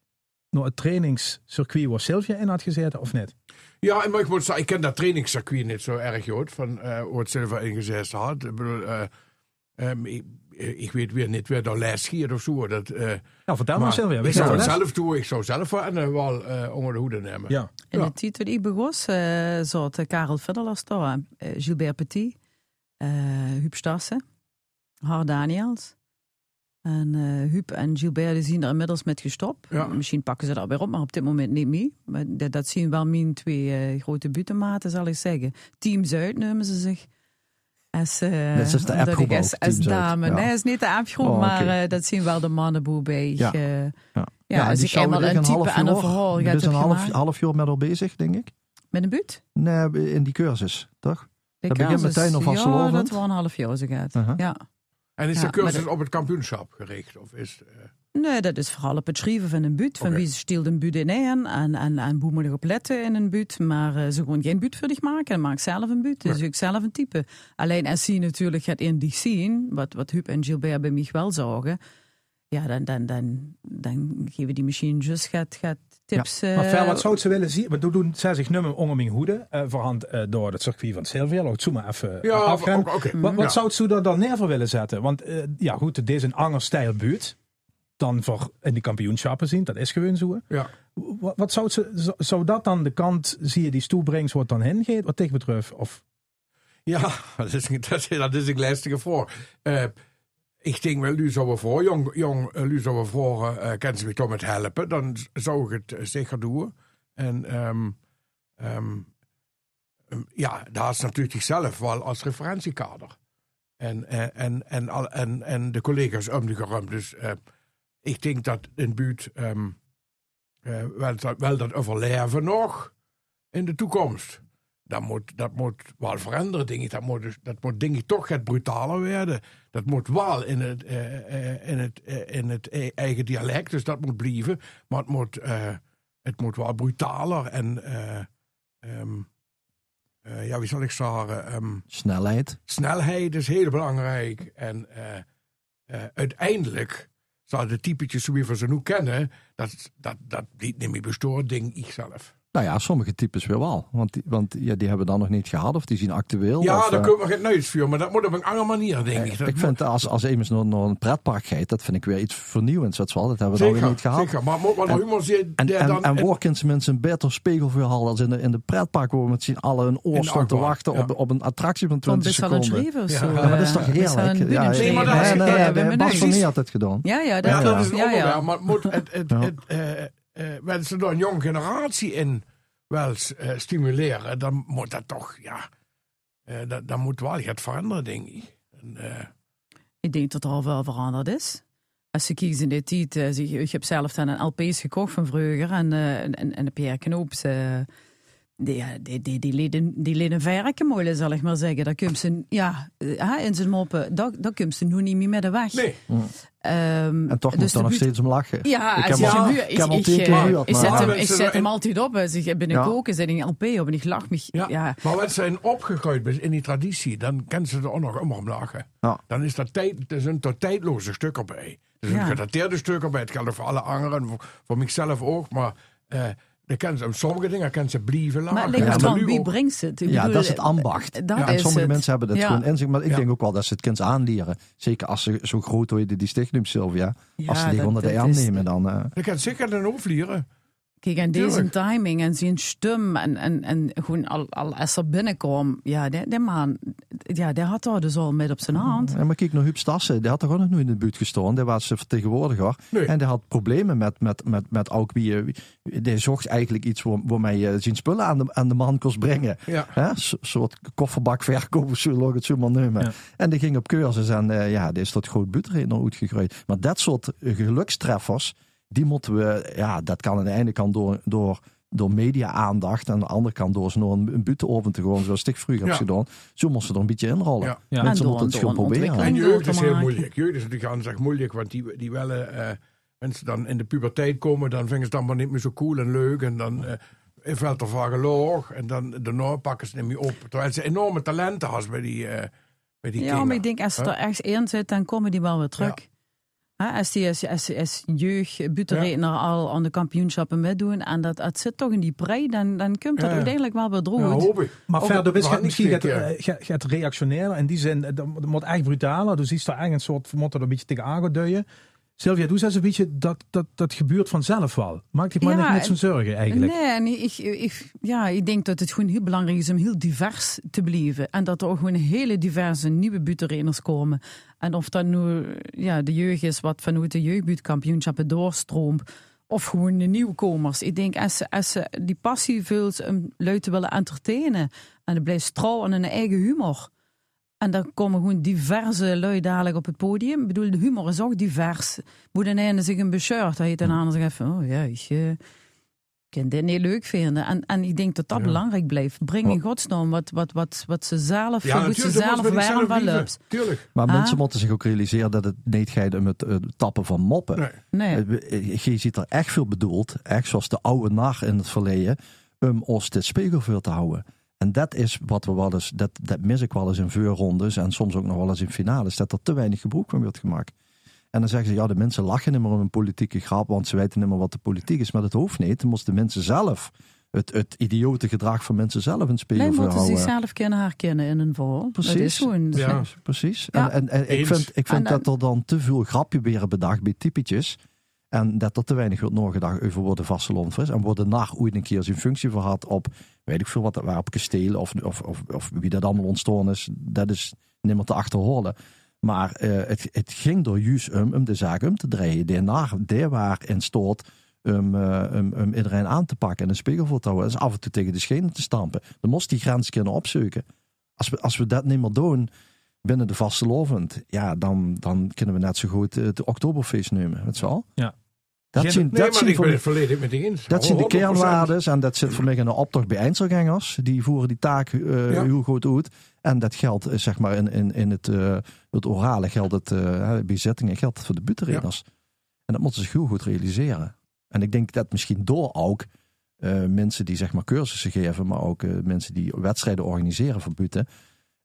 naar het trainingscircuit waar Sylvia in had gezeten of niet? Ja, maar ik moet zeggen, ik ken dat trainingscircuit niet zo erg goed, van eh hoe het zelf ingezet had. Ik bedoel, ehm, ik, ik weet weer niet wie daar les hier of zo. Dat, eh, Nou, vertel maar, Sylvia. ik weet je zou het zelf doen, ik zou zelf wel, en, wel eh, onder de hoede nemen. Ja. In Ja. dat ik begon, uh, zaten Karel daar, eh, Gilbert Petit, eh Huub Stassen, Har Daniels. En eh Huub en Gilbert die zien er inmiddels met gestopt. Ja. Misschien pakken ze dat weer op, maar op dit moment niet mee. Maar dat, dat zien wel mijn twee eh, grote butenmaten, zal ik zeggen. Team Zuid noemen ze zich. Als, eh, Net zoals de omdat appgroep als, als dame. Ja. Nee, het is niet de appgroep, Oh, maar eh, dat zien wel de mannenboel bij. Ja. ja. Ja, als die ik eenmaal een type en een verhaal Die is een half, half jaar met al bezig, denk ik. Met een buut? Nee, in die cursus, toch? De Dat begint meteen al Ja, vastelovend? dat wel een half jaar zo gaat. Uh-huh. Ja. En is Ja, de cursus de- op het kampioenschap gericht? Of is, eh, Nee, dat is vooral op het schrijven van een buut. Van wie steelt een buut in en, en, en, en hoe moet je op letten in een buut. Maar eh, ze gewoon geen buut voor dich maken. Maak zelf een buut. Dus ik zelf een type. Alleen als je natuurlijk gaat in die zien, wat, wat Huub en Gilbert bij mij wel zagen. Ja, dan, dan, dan, dan geven die machine just gaat, gaat tips. Maar eh, ver, wat zou ze willen zien? Want toen doen zij zich nummer onder mijn hoede. eh voorhand door het circuit van Sylvia. Laat het zo maar even ja, afgaan. Wat, wat Ja. zou ze er dan neer voor willen zetten? Want ja goed, het is een ander stijl buurt. Dan voor in die kampioenschappen zien. Dat is gewoon zo. Ja. Wat, wat zou, ze, zou- dat dan de kant, zie je die stoel brengt, wat dan heen gaat? Wat tegen betreft? Of, Ja, dat is, dat is, dat is een lastige vraag. Eh, ik denk wel, nu zou we voor, jong, jong, eh, nu zou we voor, eh kan ze me toch met helpen, dan zou ik het eh, zeker doen. En ehm, ehm, ehm, ja, daar is natuurlijk zichzelf wel als referentiekader. En, en, en, en, en de collega's om de geruimd. Dus ik denk dat in buurt eh, wel, dat, wel dat overleven nog in de toekomst. Dat moet, dat moet wel veranderen, denk ik. Dat moet, dus- dat moet denk ik toch het brutaler worden. Dat moet wel in het, eh, eh, in, het, in het e- eigen dialect, dus dat moet blijven. Maar het moet, het moet wel brutaler en... eh, ehm, eh, ja, wie zal ik zeggen? ehm, Snelheid. snelheid is heel belangrijk. En uiteindelijk zal de typetjes zoals we ze nu kennen, dat, dat, dat niet meer bestoord, denk zelf. Nou ja, sommige types weer wel. Want, die, want ja, die hebben we dan nog niet gehad of die zien actueel. Ja, of, daar eh, kunnen we geen neus voor, maar dat moet op een andere manier, denk ik. Dat ik moet- vind als, als iemand naar, naar een pretpark gaat, dat vind ik weer iets vernieuwends. Dat, wel, dat hebben we dan weer zeker, niet gehad. zeker. Maar moet wel En- humor zitten En, en, dan... en en- waar kunnen ze mensen een beter spiegelverhaal als in de, in de pretpark waar we met z'n allen een oor staan te wachten ja. op, op een attractie van Dan 20 best wel een seconden. of ja, Ja, maar dat is toch eh, wel heerlijk? een. Nee, maar dat is- nee, nee, nee, had het gedaan. Ja, ja, dat ja, klopt. dat is maar eh, willen ze door een jonge generatie in wel eh, stimuleren, dan moet dat toch, ja, eh, dat, dan moet wel het veranderen, denk ik. En, Ik denk dat er al wel veranderd is. Als je kiest in dit tijd, ik heb zelf dan een LP's gekocht van vroeger en, en, en de Pierre Knoops, die, ja, die, die, die, leden, die leden mooi, zal ik maar zeggen. Daar komt ze, ja, eh, in zijn moppen, daar, daar komt ze nu niet meer met de weg. nee, Ehm, En toch dus moet daar nog buurt- steeds om lachen. Ja, Ik als heb je al- nu- ik heb al ik, tien ik, keer eh, gehuurd, ik zet hem, Ja, ik zet hem in- altijd op. Als ik ben Ja. koken, zet ik een LP op en ik lach me. Ja. Ja. Maar als zijn opgegroeid bent in die traditie, dan kennen ze er ook nog om lachen. Ja. Dan is dat tijd, er zijn toch tijdloze stukken bij. Er zijn Ja. gedateerde stukken bij. Het geldt voor alle anderen, voor, voor mijzelf ook. Maar eh, Dan kan ze, sommige dingen kan ze blijven lagen. Maar het ligt Ja, maar aan nu wie ook- brengt ze het? Ik Ja, bedoel, dat is het ambacht. Dat en is sommige het. mensen hebben dat Ja. gewoon in zich. Maar ik Ja. denk ook wel dat ze het kind aanleren. Zeker als ze zo groot worden, die sticht noemt Sylvia. Ja, als ze die dat- onder de dat arm is- nemen, dan... eh, Dan kan zeker een overvliegen. Kijk, en deze Tuurlijk. timing en zijn stem en, en, en gewoon al, al als er binnenkwam, ja, die, die man, ja, die had daar dus al met op zijn hand. Ja, maar kijk naar Huub Stassen, die had er ook nog nooit in de buurt gestaan. Die was vertegenwoordiger. Nee. En die had problemen met, met, met, met ook wie, wie- Die zocht eigenlijk iets waar, waarmee je zijn spullen aan de, aan de man kon brengen. Ja. Hè? Een soort kofferbakverkoop, zullen we het zo maar noemen. Ja. En die ging op cursus en eh, ja, die is tot groot buurtredner uitgegroeid. Maar dat soort eh, gelukstreffers, die moeten we, ja, dat kan aan de ene kant door, door, door media-aandacht. En aan de andere kant door ze naar een, een buurtenoven te gaan, zoals ik vroeger heb gedaan. Zo moesten ze er een beetje inrollen. Ja. Ja. Mensen En moeten het gewoon proberen. En jeugd is heel moeilijk. Jeugd is natuurlijk aan zich moeilijk, want die, die willen, eh mensen dan in de puberteit komen, dan vinden ze het allemaal niet meer zo cool en leuk. En dan eh valt er vaak loog. En dan daarna pakken ze het niet meer op. Terwijl ze enorme talenten hebben bij die, eh bij die Ja, kinderen. maar ik denk, als ze Huh? er ergens in zit, dan komen die wel weer terug. Als die als, als, butenredner al aan de kampioenschappen meedoen en dat, het zit toch in die prei, dan, dan komt dat Ja. uiteindelijk wel weer Ja, droog. hoop ik. Maar Of verder dat is het misschien gaat reactionair. In die zin, eh, dat, moet echt brutaler. Dus is er eigenlijk een soort, we moeten er een beetje tegenaan gaan duwen. Sylvia, doe eens een beetje, dat, dat, dat gebeurt vanzelf wel. Maak je maar Ja, niet zo'n zorgen eigenlijk. Nee, en ik, ik, ja, ik denk dat het gewoon heel belangrijk is om heel divers te blijven. En dat er ook gewoon hele diverse nieuwe butenreners komen. En of dat nu ja, de jeugd is wat vanuit de jeugdbuurtkampioenschappen doorstroomt. Of gewoon de nieuwkomers. Ik denk, als ze, als ze die passie vult om lui te willen entertainen. En het blijft stralen in hun eigen humor. En dan komen gewoon diverse lui dadelijk op het podium. Ik bedoel, de humor is ook divers. Moet een ene zich een beshirt. Dat je ten andere zegt van, oh ja, ik eh, kan dit niet leuk vinden. En, en ik denk dat dat Ja. belangrijk blijft. Breng in godsnaam wat, wat, wat, wat ze zelf, Ja, ze zelf waren van loops. Tuurlijk. Maar Ah. mensen moeten zich ook realiseren dat het niet gaat om het eh, tappen van moppen. Nee. Nee. Eh, Je ziet er echt veel bedoeld, echt zoals de oude nar in het verleden, om ons dit spiegelvuur te houden. En dat is wat we wel eens, dat, dat mis ik wel eens in vuurrondes en soms ook nog wel eens in finales, dat er te weinig gebruik van wordt gemaakt. En dan zeggen ze, ja, de mensen lachen niet meer om een politieke grap, want ze weten niet meer wat de politiek is. Maar dat hoeft niet. Dan moesten de mensen zelf, het, het idiote gedrag van mensen zelf in het Nee, moeten zichzelf kunnen herkennen in een verhaal. Dat is Precies. gewoon... Ja. Precies. Ja. En, en, en ik vind, ik vind En- dat er dan te veel grapje weer bedacht bij typetjes. En dat er te weinig wordt nagedacht over worden is. En worden naar ooit een keer zijn functie voor had op, weet ik veel wat, dat op kasteel of, of, of, of wie dat allemaal ontstaan is. Dat is niet meer te achterhalen. Maar eh, het, het ging door juist om, om de zaak om te draaien. Daarna, daar waar in stoot om, om, om iedereen aan te pakken en een spiegel voor houden. En af en toe tegen de schenen te stampen. Dan moest die grens kunnen opzoeken. Als we, als we dat niet meer doen binnen de vastelovend, ja, dan, dan kunnen we net zo goed eh, het Oktoberfeest nemen. Je wel? Ja. Dat Nee, voor volledig met eens. dat zijn de 100%. kernwaarden en dat zit voor mij in de optocht bij Einzelgangers. Die voeren die taak Ja. heel goed uit. En dat geldt eh, zeg maar in, in, in het, eh, het orale, geldt het bij zittingen, geldt het voor de butenreders. En dat moeten ze heel goed realiseren. En ik denk dat misschien door ook mensen die zeg maar cursussen geven, maar ook mensen die wedstrijden organiseren voor buten,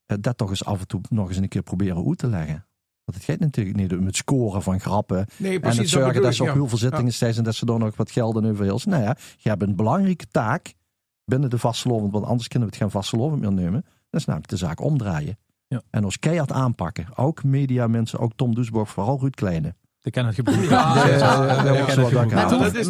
dat toch eens af en toe nog eens een keer proberen uit te leggen. Want het gaat natuurlijk niet om het scoren van grappen Nee, en precies. het zorgen dat ze op ja. heel veel zittingen zijn en dat ze dan nog wat geld en over heel. Nou ja, je hebt een belangrijke taak binnen de vastgelovend, want anders kunnen we het geen vastgelovend meer nemen. Dat is namelijk de zaak omdraaien. Ja. En ons keihard aanpakken. Ook media mensen, ook Tom Duisburg, vooral Ruud Kleine. Ik ken het gebruik. Ja, Ja, ja, ja, ja, ja, ja, ja, ja. ja, Maar, het dat hoeft, de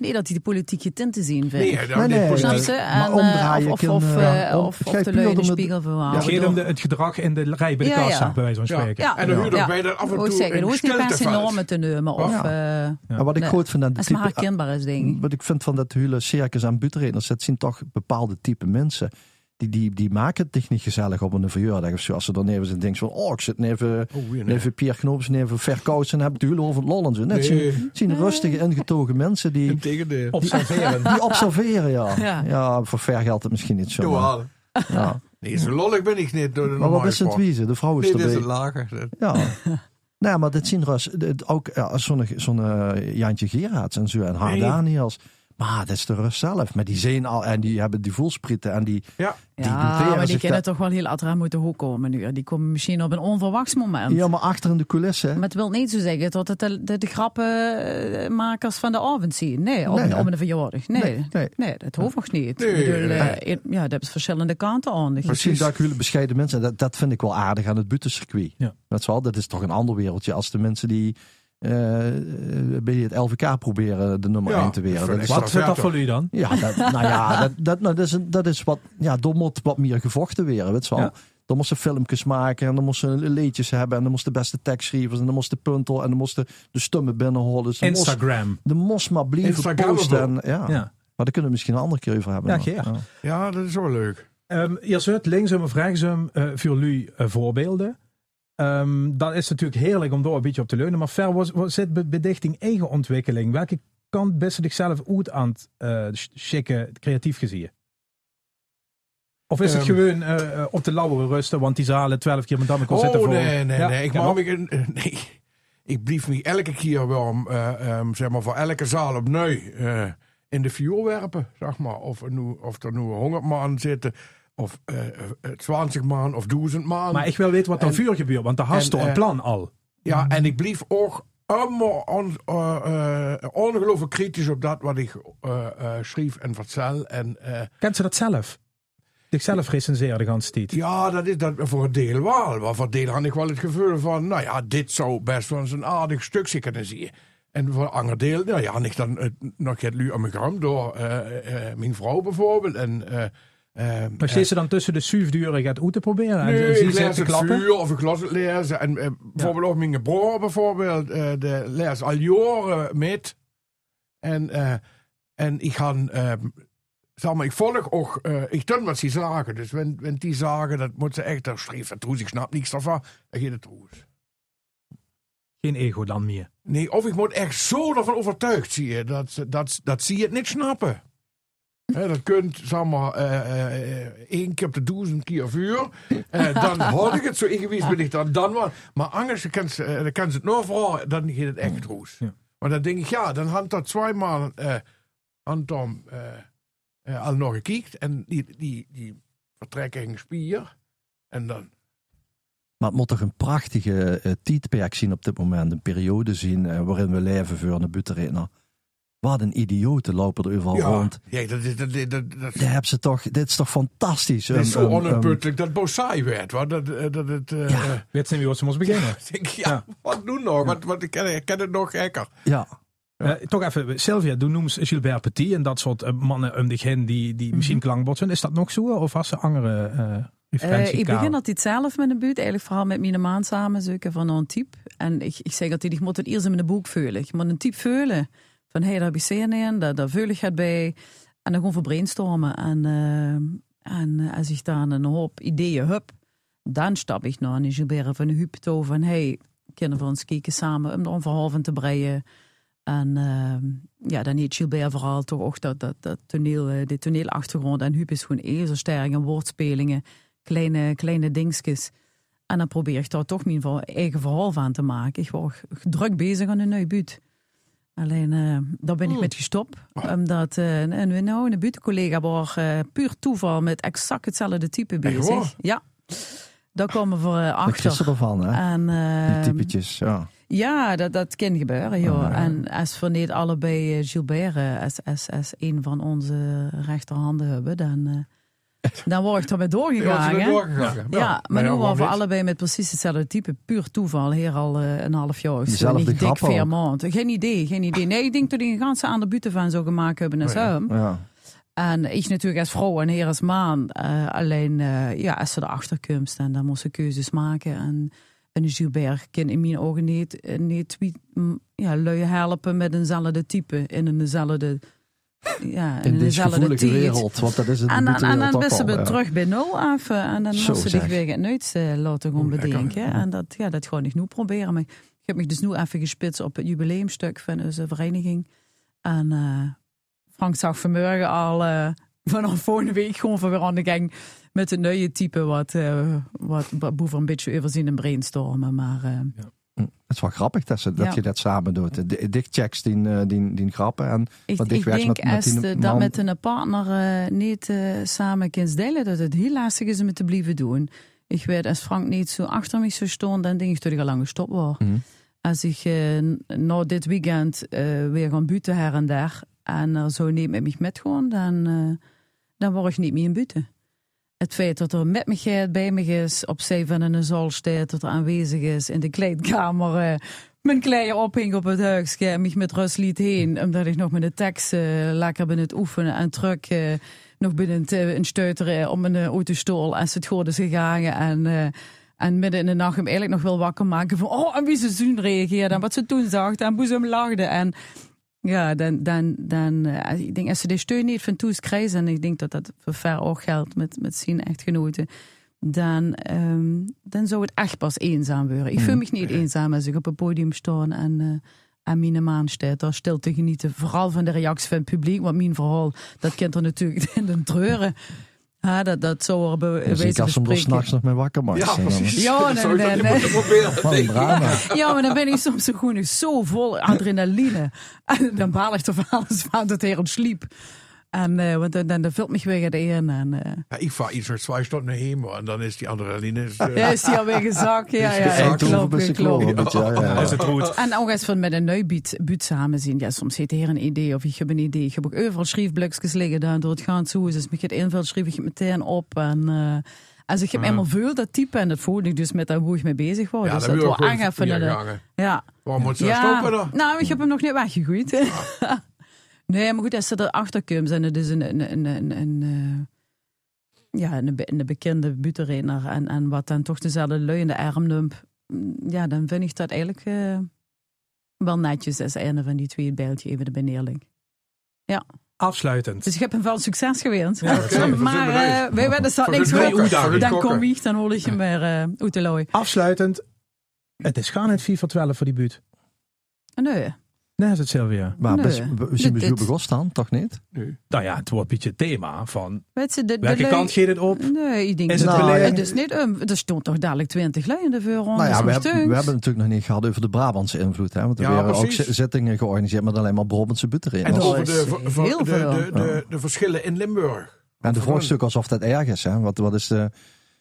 niet dat hij de politieke tint zien vindt. Nee, Nee, Snap ze? Maar En, omdraaien eh, of, of, eh, eh, om- of, het of de de het- spiegel verhaal. Het gaat om de, het gedrag in de rij bij de Ja, ja. kassa, bij wijze van spreken. Ja, en dan huurt ook Ja. bij dat af en toe zeggen, er een hoeft niet per se normen te nemen. Of, eh, Maar wat ik goed vind aan de dat is maar type, herkenbaar is, wat ik vind van dat hele circus aan butenreders, dat zijn toch bepaalde type mensen. Die, die, die maken het echt niet gezellig op een verjaardag of zo. Als ze dan even zijn denken van, oh, ik zit even, Oh, nee. even Pierre Knoops en even verkousen en heb het over het lol en zo. Net zien, Nee, zien rustige, ingetogen mensen die, integendeel. Observeren. die observeren, ja. Ja. ja. voor ver geldt het misschien niet zo. ja. Nee, zo lollig ben ik niet door de Maar wat is het wiezen? De vrouw is Nee, dit is erbij. een lager. Ja. Nou, maar dit zien dit Ook ja, zo'n zo'n eh, Jantje Gerards en zo en Haar Nee. Daniels. Maar dat is de rust zelf. Maar die zijn al en die hebben die voelsprieten en die, Ja. die Ja, maar die kunnen dat- toch wel heel achter moeten hoek komen nu. Die komen misschien op een onverwachts moment. Ja, maar achter in de coulissen. Maar het wil niet zo zeggen dat het de, de, de grappenmakers van de avond zien. Nee, op, Nee, een, hè? op een verjaardag. Nee, Nee, nee, nee. dat hoeft nog niet. Bedoel, eh, ja, dat hebben verschillende kanten aan. Misschien dat ik hele bescheiden mensen. Dat, dat vind ik wel aardig aan het butencircuit. Ja. Dat, is wel, dat is toch een ander wereldje als de mensen die eh, bij het LVK proberen de nummer Ja, 1 te weren. dat Wat zit dat voor u dan? ja, dat, nou ja, dat, dat, nou, dat, is, dat is wat. Ja, moet wat meer gevochten weer. Weet je wel. Ja. Dan moesten filmpjes maken en dan moesten ze liedjes hebben en dan moesten de beste tekstschrijvers en dan moesten puntel en dan moesten de stummen binnenholen. Dus dan Instagram. de moest maar blijven posten. En, ja. Ja. Maar daar kunnen we misschien een andere keer over hebben. Ja. Geer. Ja, dat is wel leuk. Um, eerst uit, linksom of rechtsom, eh voor u eh, voorbeelden. Ehm, dat is natuurlijk heerlijk om daar een beetje op te leunen. Maar ver was, was zit bij bedichting eigen ontwikkeling. Welke kant best zichzelf uit aan het eh, schikken, creatief gezien? Of is het Ehm. gewoon eh, eh, op de lauwe rusten, want die zalen twaalf keer met damme kon zitten Oh, voor. nee, nee, Ja, nee. Ik ja, maar- eh, nee. Ik blief me elke keer wel, eh, ehm, zeg maar, voor elke zaal opnieuw eh in de vuur werpen, zeg maar. Of, er nu, of er nu 100 man zitten, of eh, eh, 20 man, of 1000 man. Maar ik wil weten wat er vuur gebeurt, want daar en, toch een eh, plan al. Ja, en ik blief ook allemaal on, eh, eh, ongelooflijk kritisch op dat wat ik eh, eh, schreef en vertel. En eh, Kent ze dat zelf? Zichzelf recenseren de tijd. ja, dat is dat voor een deel wel. Maar voor een deel had ik wel het gevoel van, nou ja, dit zou best wel eens een aardig stukje kunnen zien. En voor een ander deel, nou ja, had ik dan nog het lu aan mijn gram door eh, eh, mijn vrouw bijvoorbeeld. En, eh, eh, Maar steeds ze dan tussen de suifduren gaat uit te proberen? en Nee, zie ik ze lees het klappen? vuur of ik las het lezen. En eh, bijvoorbeeld ook mijn broer bijvoorbeeld, eh de lees al jaren met. En, eh, en ik ga, eh, zeg maar, ik volg ook, eh, ik doe wat ze zagen. Dus wenn, wenn die zagen, dat moet ze echt, daar schreef het ik snap niks daarvan, dan gaat het troes. Geen ego dan meer. Nee, of ik moet echt zo ervan overtuigd zie je, dat, ze- dat, dat zie je het niet snappen. Dat kunt, zeg maar, eh, eh, één keer op de duizend keer vuur. Eh, dan hoor ik het zo ingewies ben ik dan, dan wel. Maar anders dan kan ze, dan kan ze het nog voor, dan gaat het echt roes. Ja. Maar dan denk ik, ja, dan had dat tweemaal Anton al nog gekeken. En die, die, die vertrekken een spier. En dan, Maar het moet toch een prachtige tijdperk zien op dit moment. Een periode zien waarin we leven voor een butenredner. Wat een idioten lopen er overal ja, rond. ja, dat, is- dat, dat, dat, dat, Dit, heb ze toch, dit is toch fantastisch. dat is Een- zo een- een- onuitputtelijk dat saai werd. Hoor. Dat, eh, dat het, eh, Ja. eh, Weet ze niet wat ze moest beginnen? Ik denk, ja, Ja. wat doen nog? Want, want ik, ken, ik ken het nog gekker. ja, toch even, Sylvia, doe noemt Gilbert Petit en dat soort mannen om zich heen die, die Mhm. misschien klankbotsen. Is dat nog zo? Of was ze andere eh Eh, referentie? ik begin altijd zelf met een buurt, eigenlijk vooral met mijn maan samen zoeken van een type. En ik, ik zeg altijd, ik moet het eerst in mijn boek veulen. Je moet een type veulen. Van, hey, daar heb ik zin in, daar, daar bij. En dan gewoon voor brainstormen. En, eh, en eh, als ik dan een hoop ideeën heb, dan stap ik naar een Gilbert van de Huub toe van, hey, kunnen we ons kijken samen om er een verhaal van te breien. En eh, ja, dan heeft Gilbert vooral toch ook dat, dat, dat toneel, de toneelachtergrond. En Huub is gewoon in woordspelingen, kleine, kleine dingetjes. En dan probeer ik daar toch mijn eigen verhaal van te maken. Ik was druk bezig aan een nieuw buurt. Alleen, eh, daar ben ik met gestopt. Omdat eh, een, een, nou, een buurtcollega was eh, puur toeval met exact hetzelfde type bezig. Ja, daar komen we eh, dat is achter. ervan, hè? En, Die eh, typetjes, ja. ja, dat, dat kan gebeuren. Joh. Ja. En als we niet allebei eh, Gilbert eh, als, als, als een van onze rechterhanden hebben, dan, eh, dan word ik ermee Ja, ze doorgegaan. hè? doorgegaan. Ja, maar ja, nu waren we allebei met precies hetzelfde type. Puur toeval, hier al eh, een half jaar. of zo. Dezelfde Niet dik vier maanden. Geen idee, geen idee. Nee, ik denk dat die een ganse andere buiten van zo gemaakt hebben als Oh ja. hem. ja. En ik natuurlijk als vrouw en heer als man. eh, alleen, eh, ja, als ze erachter komt, en dan moest ze keuzes maken. En, en Gilbert kan in mijn ogen niet, niet wie- ja, lui helpen met eenzelfde type. In eenzelfde, ja, In deze eenzelfde gevoelige tijd. wereld, want dat is het En dan, en dan toch wisten we al, ja. terug bij nul af. En dan Zo moesten ze zich weer het nooit eh, laten gaan bedenken. En dat, ja, dat gewoon ik nu proberen. Maar ik heb me dus nu even gespitst op het jubileumstuk van onze vereniging. En eh, Frank zag vanmorgen al eh, vanaf volgende week gewoon van weer aan de gang met een nieuwe type wat, wat boven een beetje overzien en brainstormen. Maar Het is wel grappig dat, ze, dat Ja. je dat samen doet. De dichtchecks die, eh, die, die grappen en Ik, wat ik denk met, met als die je man. dat met een partner eh, niet eh, samen kunt delen, dat het heel lastig is om het te blijven doen. Ik weet, als Frank niet zo achter me zou staan, dan denk ik dat ik al lang gestopt was. Mhm. Als ik eh, na dit weekend weer gaan buiten her en daar en er zo niet met mij met gewoon, dan, dan word ik niet meer in buiten. Het feit dat er met me bij me is, op zeven in een staat, dat er aanwezig is in de kleedkamer. eh, mijn klei ophing op het huisje en mij met rust liet heen. Omdat ik nog met de tekst eh, lekker ben het oefenen en terug eh, nog binnen het een stuiteren om eh, autostoel als het goed is gegaan. En, en midden in de nacht hem eigenlijk nog wel wakker maken van oh, en wie ze toen reageerde en wat ze toen zag en hoe ze lachte. En ja, dan, dan, dan eh, ik denk als ze de steun niet van Toes krijgen, en ik denk dat dat voor ver ook geldt met, met zijn echtgenoten, dan, ehm, dan zou het echt pas eenzaam worden. Ik voel me niet eenzaam als ik op een podium sta en, eh en mijn maan staat daar stil te genieten. Vooral van de reactie van het publiek, want mijn verhaal, dat kent er natuurlijk in de treuren. Ja, dat, dat zou er be- Dus ik hem er bespreken. s'nachts nog mee wakker maakt. Ja, precies. Ja, dat nee, nee, nee. drama. Ja, maar dan ben ik soms gewoon zo vol adrenaline. En dan baal ik er van alles van dat hij sliep. En eh, want dan, dan, dan vult me weer het in. En eh, Ja, ik vaar iets van twee stunden naar hemel en dan is die adrenaline... Is, eh, ja, is die alweer gezakt. Ja, ja, ja, ja, ja, ja. Is het goed? En ook als we met een neubiet buurt samen zien. Ja, soms heeft hij een idee of ik heb een idee. Ik heb ook overal schriefblokjes liggen daar door het gaan zo. Dus ik het invult, schrijf ik het meteen op. En eh, als ik hem eenmaal voel, dat type, en dat voelde ik dus met dat hoe ik mee bezig was. ja, dus dat wil aangeven. Ja, Waarom moet ze ja. stoppen dan? Nou, ik heb hem nog niet weggegooid. nee, maar goed, als ze erachter komen, zijn het dus een, een, een, een, een, eh, ja, een, een bekende butenrenner en, en wat dan toch dezelfde lui in de arm mm, ja, dan vind ik dat eigenlijk eh, wel netjes als een van die twee het bijltje even erbij neerlegt. Afsluitend. Dus ik heb hem wel succes gewenst. Ja, we maar uh, wij werden dat Voor niks de voor de Dan kom ik, dan hoor ik je maar uh, uit de looi. Afsluitend. Het is gaan in FIFA 12 voor die buurt. Nee. Nee, is het Sylvia. Maar Nee. best, we zien we Dit- zo begonnen dan, toch niet? Nou ja, het wordt een beetje het thema van Weet je, de, de welke kant gaat het op? Nee, ik denk Is dat het is niet um, er stond toch dadelijk 20 lui in de voorronde. Nou ja, we hebben, we hebben het natuurlijk nog niet gehad over de Brabantse invloed. Hè? Want er Ja, werden ook zittingen georganiseerd met alleen maar Brabantse butten En Dat over de, ver- ver- heel de, veel. de, de, de verschillen in Limburg. En de vraagstuk alsof dat erg is. Hè? Wat, wat is de,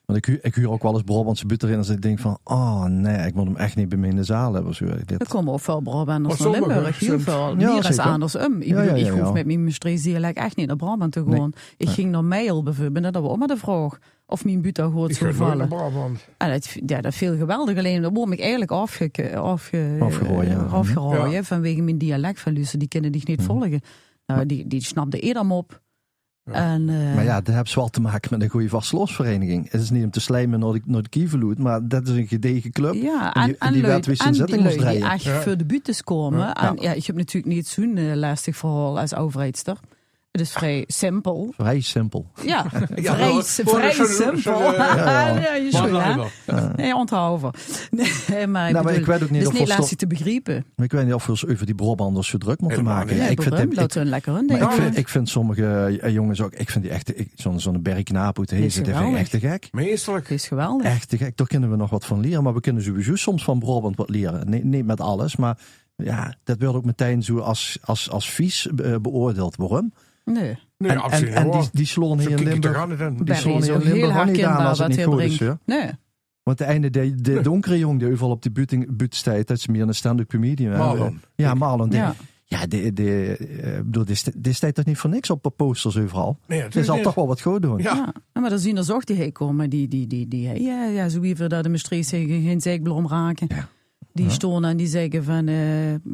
want ik, ik huur ook wel eens Brabantse butten in. En ik denk van, oh nee, ik moet hem echt niet bij me in de zaal hebben. Zo, Er dit. komen ook veel Brabanders naar Limburg. Heel veel. Ja, Hier is andersom. Ik, Ja, bedoel, ja, ja, ik hoef ja. met mijn dialect echt niet naar Brabant te gaan. Ik ging naar Meil bijvoorbeeld. Dat was ook maar de vraag. Of mijn buurt hoort naar vallen. Brabant. En dat, ja, dat viel geweldig. Alleen dan word ik eigenlijk afge, afge, Afgerooid, ja. vanwege mijn dialect van Luce. Die kunnen die niet Mhm. volgen. Nou, die, die snapte eerder op. Ja. En, eh, Maar ja, dat heeft wel te maken met een goede vastloosvereniging. Het is niet om te slijmen naar de, naar de maar dat is een gedegen club. Ja, En en, die- en, die werd weer zijn zitting moest lui die draaien. echt Ja. voor de buurtes komen. Ja. En ja, ik heb natuurlijk niet zo'n eh, lastig verhaal als overheidster. Het is vrij simpel. Vrij simpel. Ja, Ja, vrij, vrij simpel. ja. ja, je. Nee, onthouden. Nee, maar ik Nou, maar ik weet ook niet het of is niet te begrijpen. Maar ik weet niet of we ons over die Brabanders zo druk moeten maken. Nee, ik, vind hem- een lekker hun ik vind, ik vind sommige eh, jongens ook, ik vind die echt, zo'n zo'n bergknaap uit Hezen, die vind echt te gek. Meestelijk. Het is geweldig. Echt te gek. Daar kunnen we nog wat van leren, maar we kunnen sowieso soms van Brabant wat leren. Nee, niet met alles, maar ja, dat wordt ook meteen zo als, als, als vies eh, beoordeeld. Waarom? Nee. Nee, en, en, absoluut en die, niet. die sloen Zo hier in Limburg, die is hier in Limburg ook niet aan als het niet goed is. Nee. Want de ene, de, de donkere jongen die overal op die buurt buurt staat, dat is meer een stand-up comedian. hè. Marlon. Ja, Marlon. Die, Ja. ja, die, die, eh, bedoel, die staat toch niet voor niks op posters overal? Nee, zal niet. toch wel wat goed doen. Ja. Ja. Ja, maar dan zien er zo die heen komen. Die, die, die, die, ja, ja, zo wie we dat de Maastricht zeggen, geen zeikblom raken. Ja. Die Ja. stonden en die zeggen van, eh,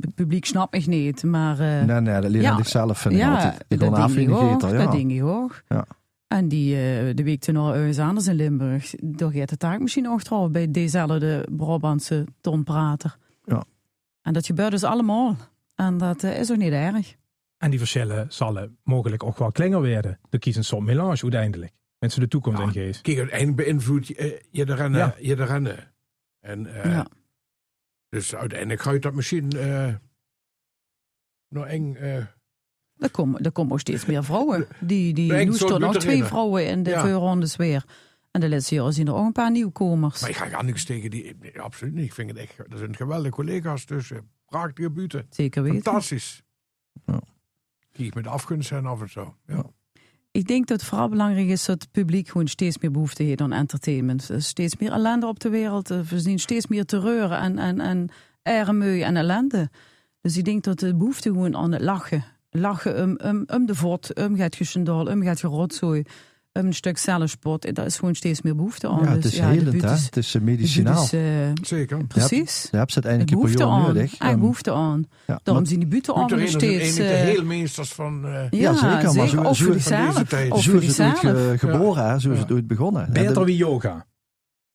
het publiek snapt me niet. Maar eh, Nee, nee, dat leert Ja. zichzelf vind ja, altijd. Dat ik ook. geter, Dat ja. denk ik ook. Ja. En die, eh, de week toen ergens anders in Limburg, daar gaat de taak misschien ook trouwens bij dezelfde Brabantse tonprater. Ja. En dat gebeurt dus allemaal. En dat is ook niet erg. En die verschillen zullen mogelijk ook wel kleiner worden. De kiezen soms melange uiteindelijk. Mensen de toekomst Ja. in geest. Kijk, uiteindelijk beïnvloedt je, je de rennen. Ja. Je de rennen. En, eh, ja. Dus uiteindelijk ga je dat misschien eh nog eng... eh, Er komen, er komen ook steeds meer vrouwen. Die, die, nu staan nog twee vrouwen in de Ja. voorrondes weer. En de laatste jaren zien er ook een paar nieuwkomers. Maar ik ga niks tegen die. nee, absoluut niet. Ik vind het echt. Er zijn geweldige collega's tussen. Prachtige buurten. Zeker weten. Fantastisch. Ja. Die ik met afgunst zijn af en zo. Ja. Ik denk dat het vooral belangrijk is dat het publiek gewoon steeds meer behoefte heeft aan entertainment. Er steeds meer ellende op de wereld. We zien steeds meer terreur en, en, en en ellende. Dus ik denk dat de behoefte gewoon aan het lachen. Lachen om, om, om de vod, om gaat geschendal, om gaat gerotzooi, een stuk zelfsport. Daar is gewoon steeds meer behoefte aan. Ja, het Dus is de helend, hè? Het is medicinaal. is, eh, Zeker. precies. Je hebt ze Er uiteindelijk een behoefte periode aan. nodig. Er Ehm, behoefte aan. ja, Daarom zien die nog zijn steeds... een de eh, heelmeesters van. eh, ja, zeker, maar zo- zo- voor tijd. Ook zo voor is die het ooit geboren, hè? zo is Ja. het ooit begonnen. En Beter wie yoga.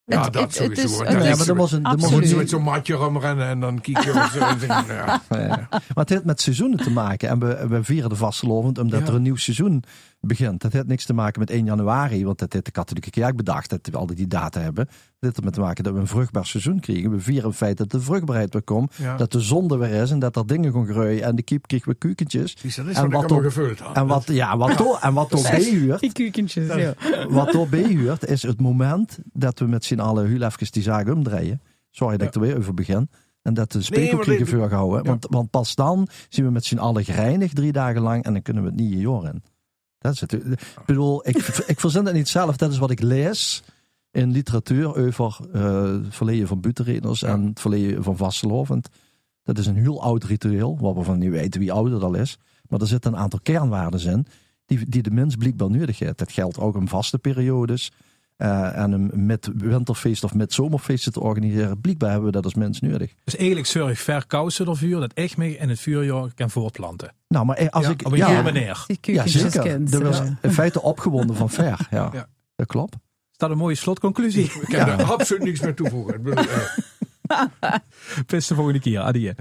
Ja, Het- dat het- het sowieso. is- het Ja, maar er was een, er moet je met zo'n matje rumrennen en dan kijk je zo en ja. Ja. Maar het heeft met seizoenen te maken. En we, we vieren de vastelovend omdat Ja. er een nieuw seizoen begint. Dat heeft niks te maken met 1 januari, want dat heeft de katholieke kerk bedacht. Dat we altijd die data hebben. Dat heeft ermee te maken dat we een vruchtbaar seizoen krijgen. We vieren het feit dat de vruchtbaarheid weer komt. Ja. Dat de zonde weer is en dat er dingen gaan groeien. En de kiep weer kukentjes. Zie je, dat is En wat gevuld had. En wat, ja, wat, to- en wat ook bijhuurt, Die kukentjes, ja. wat ook bijhuurt, is het moment dat we met z'n heel even die zaak omdraaien. Sorry dat ik er weer over begin. En dat de Nee, spekel maar kriegen dit- voor houden. Ja. Want, want pas dan zien we met z'n allen gereinigd drie dagen lang en dan kunnen we het niet joren. Dat is het. Ik bedoel, ik, ik verzin het niet zelf. Dat is wat ik lees in literatuur over eh, het verleden van butenreders en het verleden van vastelovend. Dat is een heel oud ritueel, wat we van niet weten wie ouder dat is. Maar er zitten een aantal kernwaarden in die, die de mens blijkbaar nodig heeft. Dat geldt ook om vaste periodes. Eh, en een met winterfeest of met zomerfeesten te organiseren. Blijkbaar hebben we dat als mens nodig. Dus eigenlijk zorg verkousen er vuur dat echt mee in het vuurjaar kan voortplanten. Nou, maar eh, als Ja, ik. Op een ja, manier. Die ja, zeker. kent. Dat was in feite opgewonden van ver. Ja, Ja. dat klopt. Is dat een mooie slotconclusie? Ik heb er absoluut niks meer toevoegen. Eh, Bis de volgende keer. Adieu.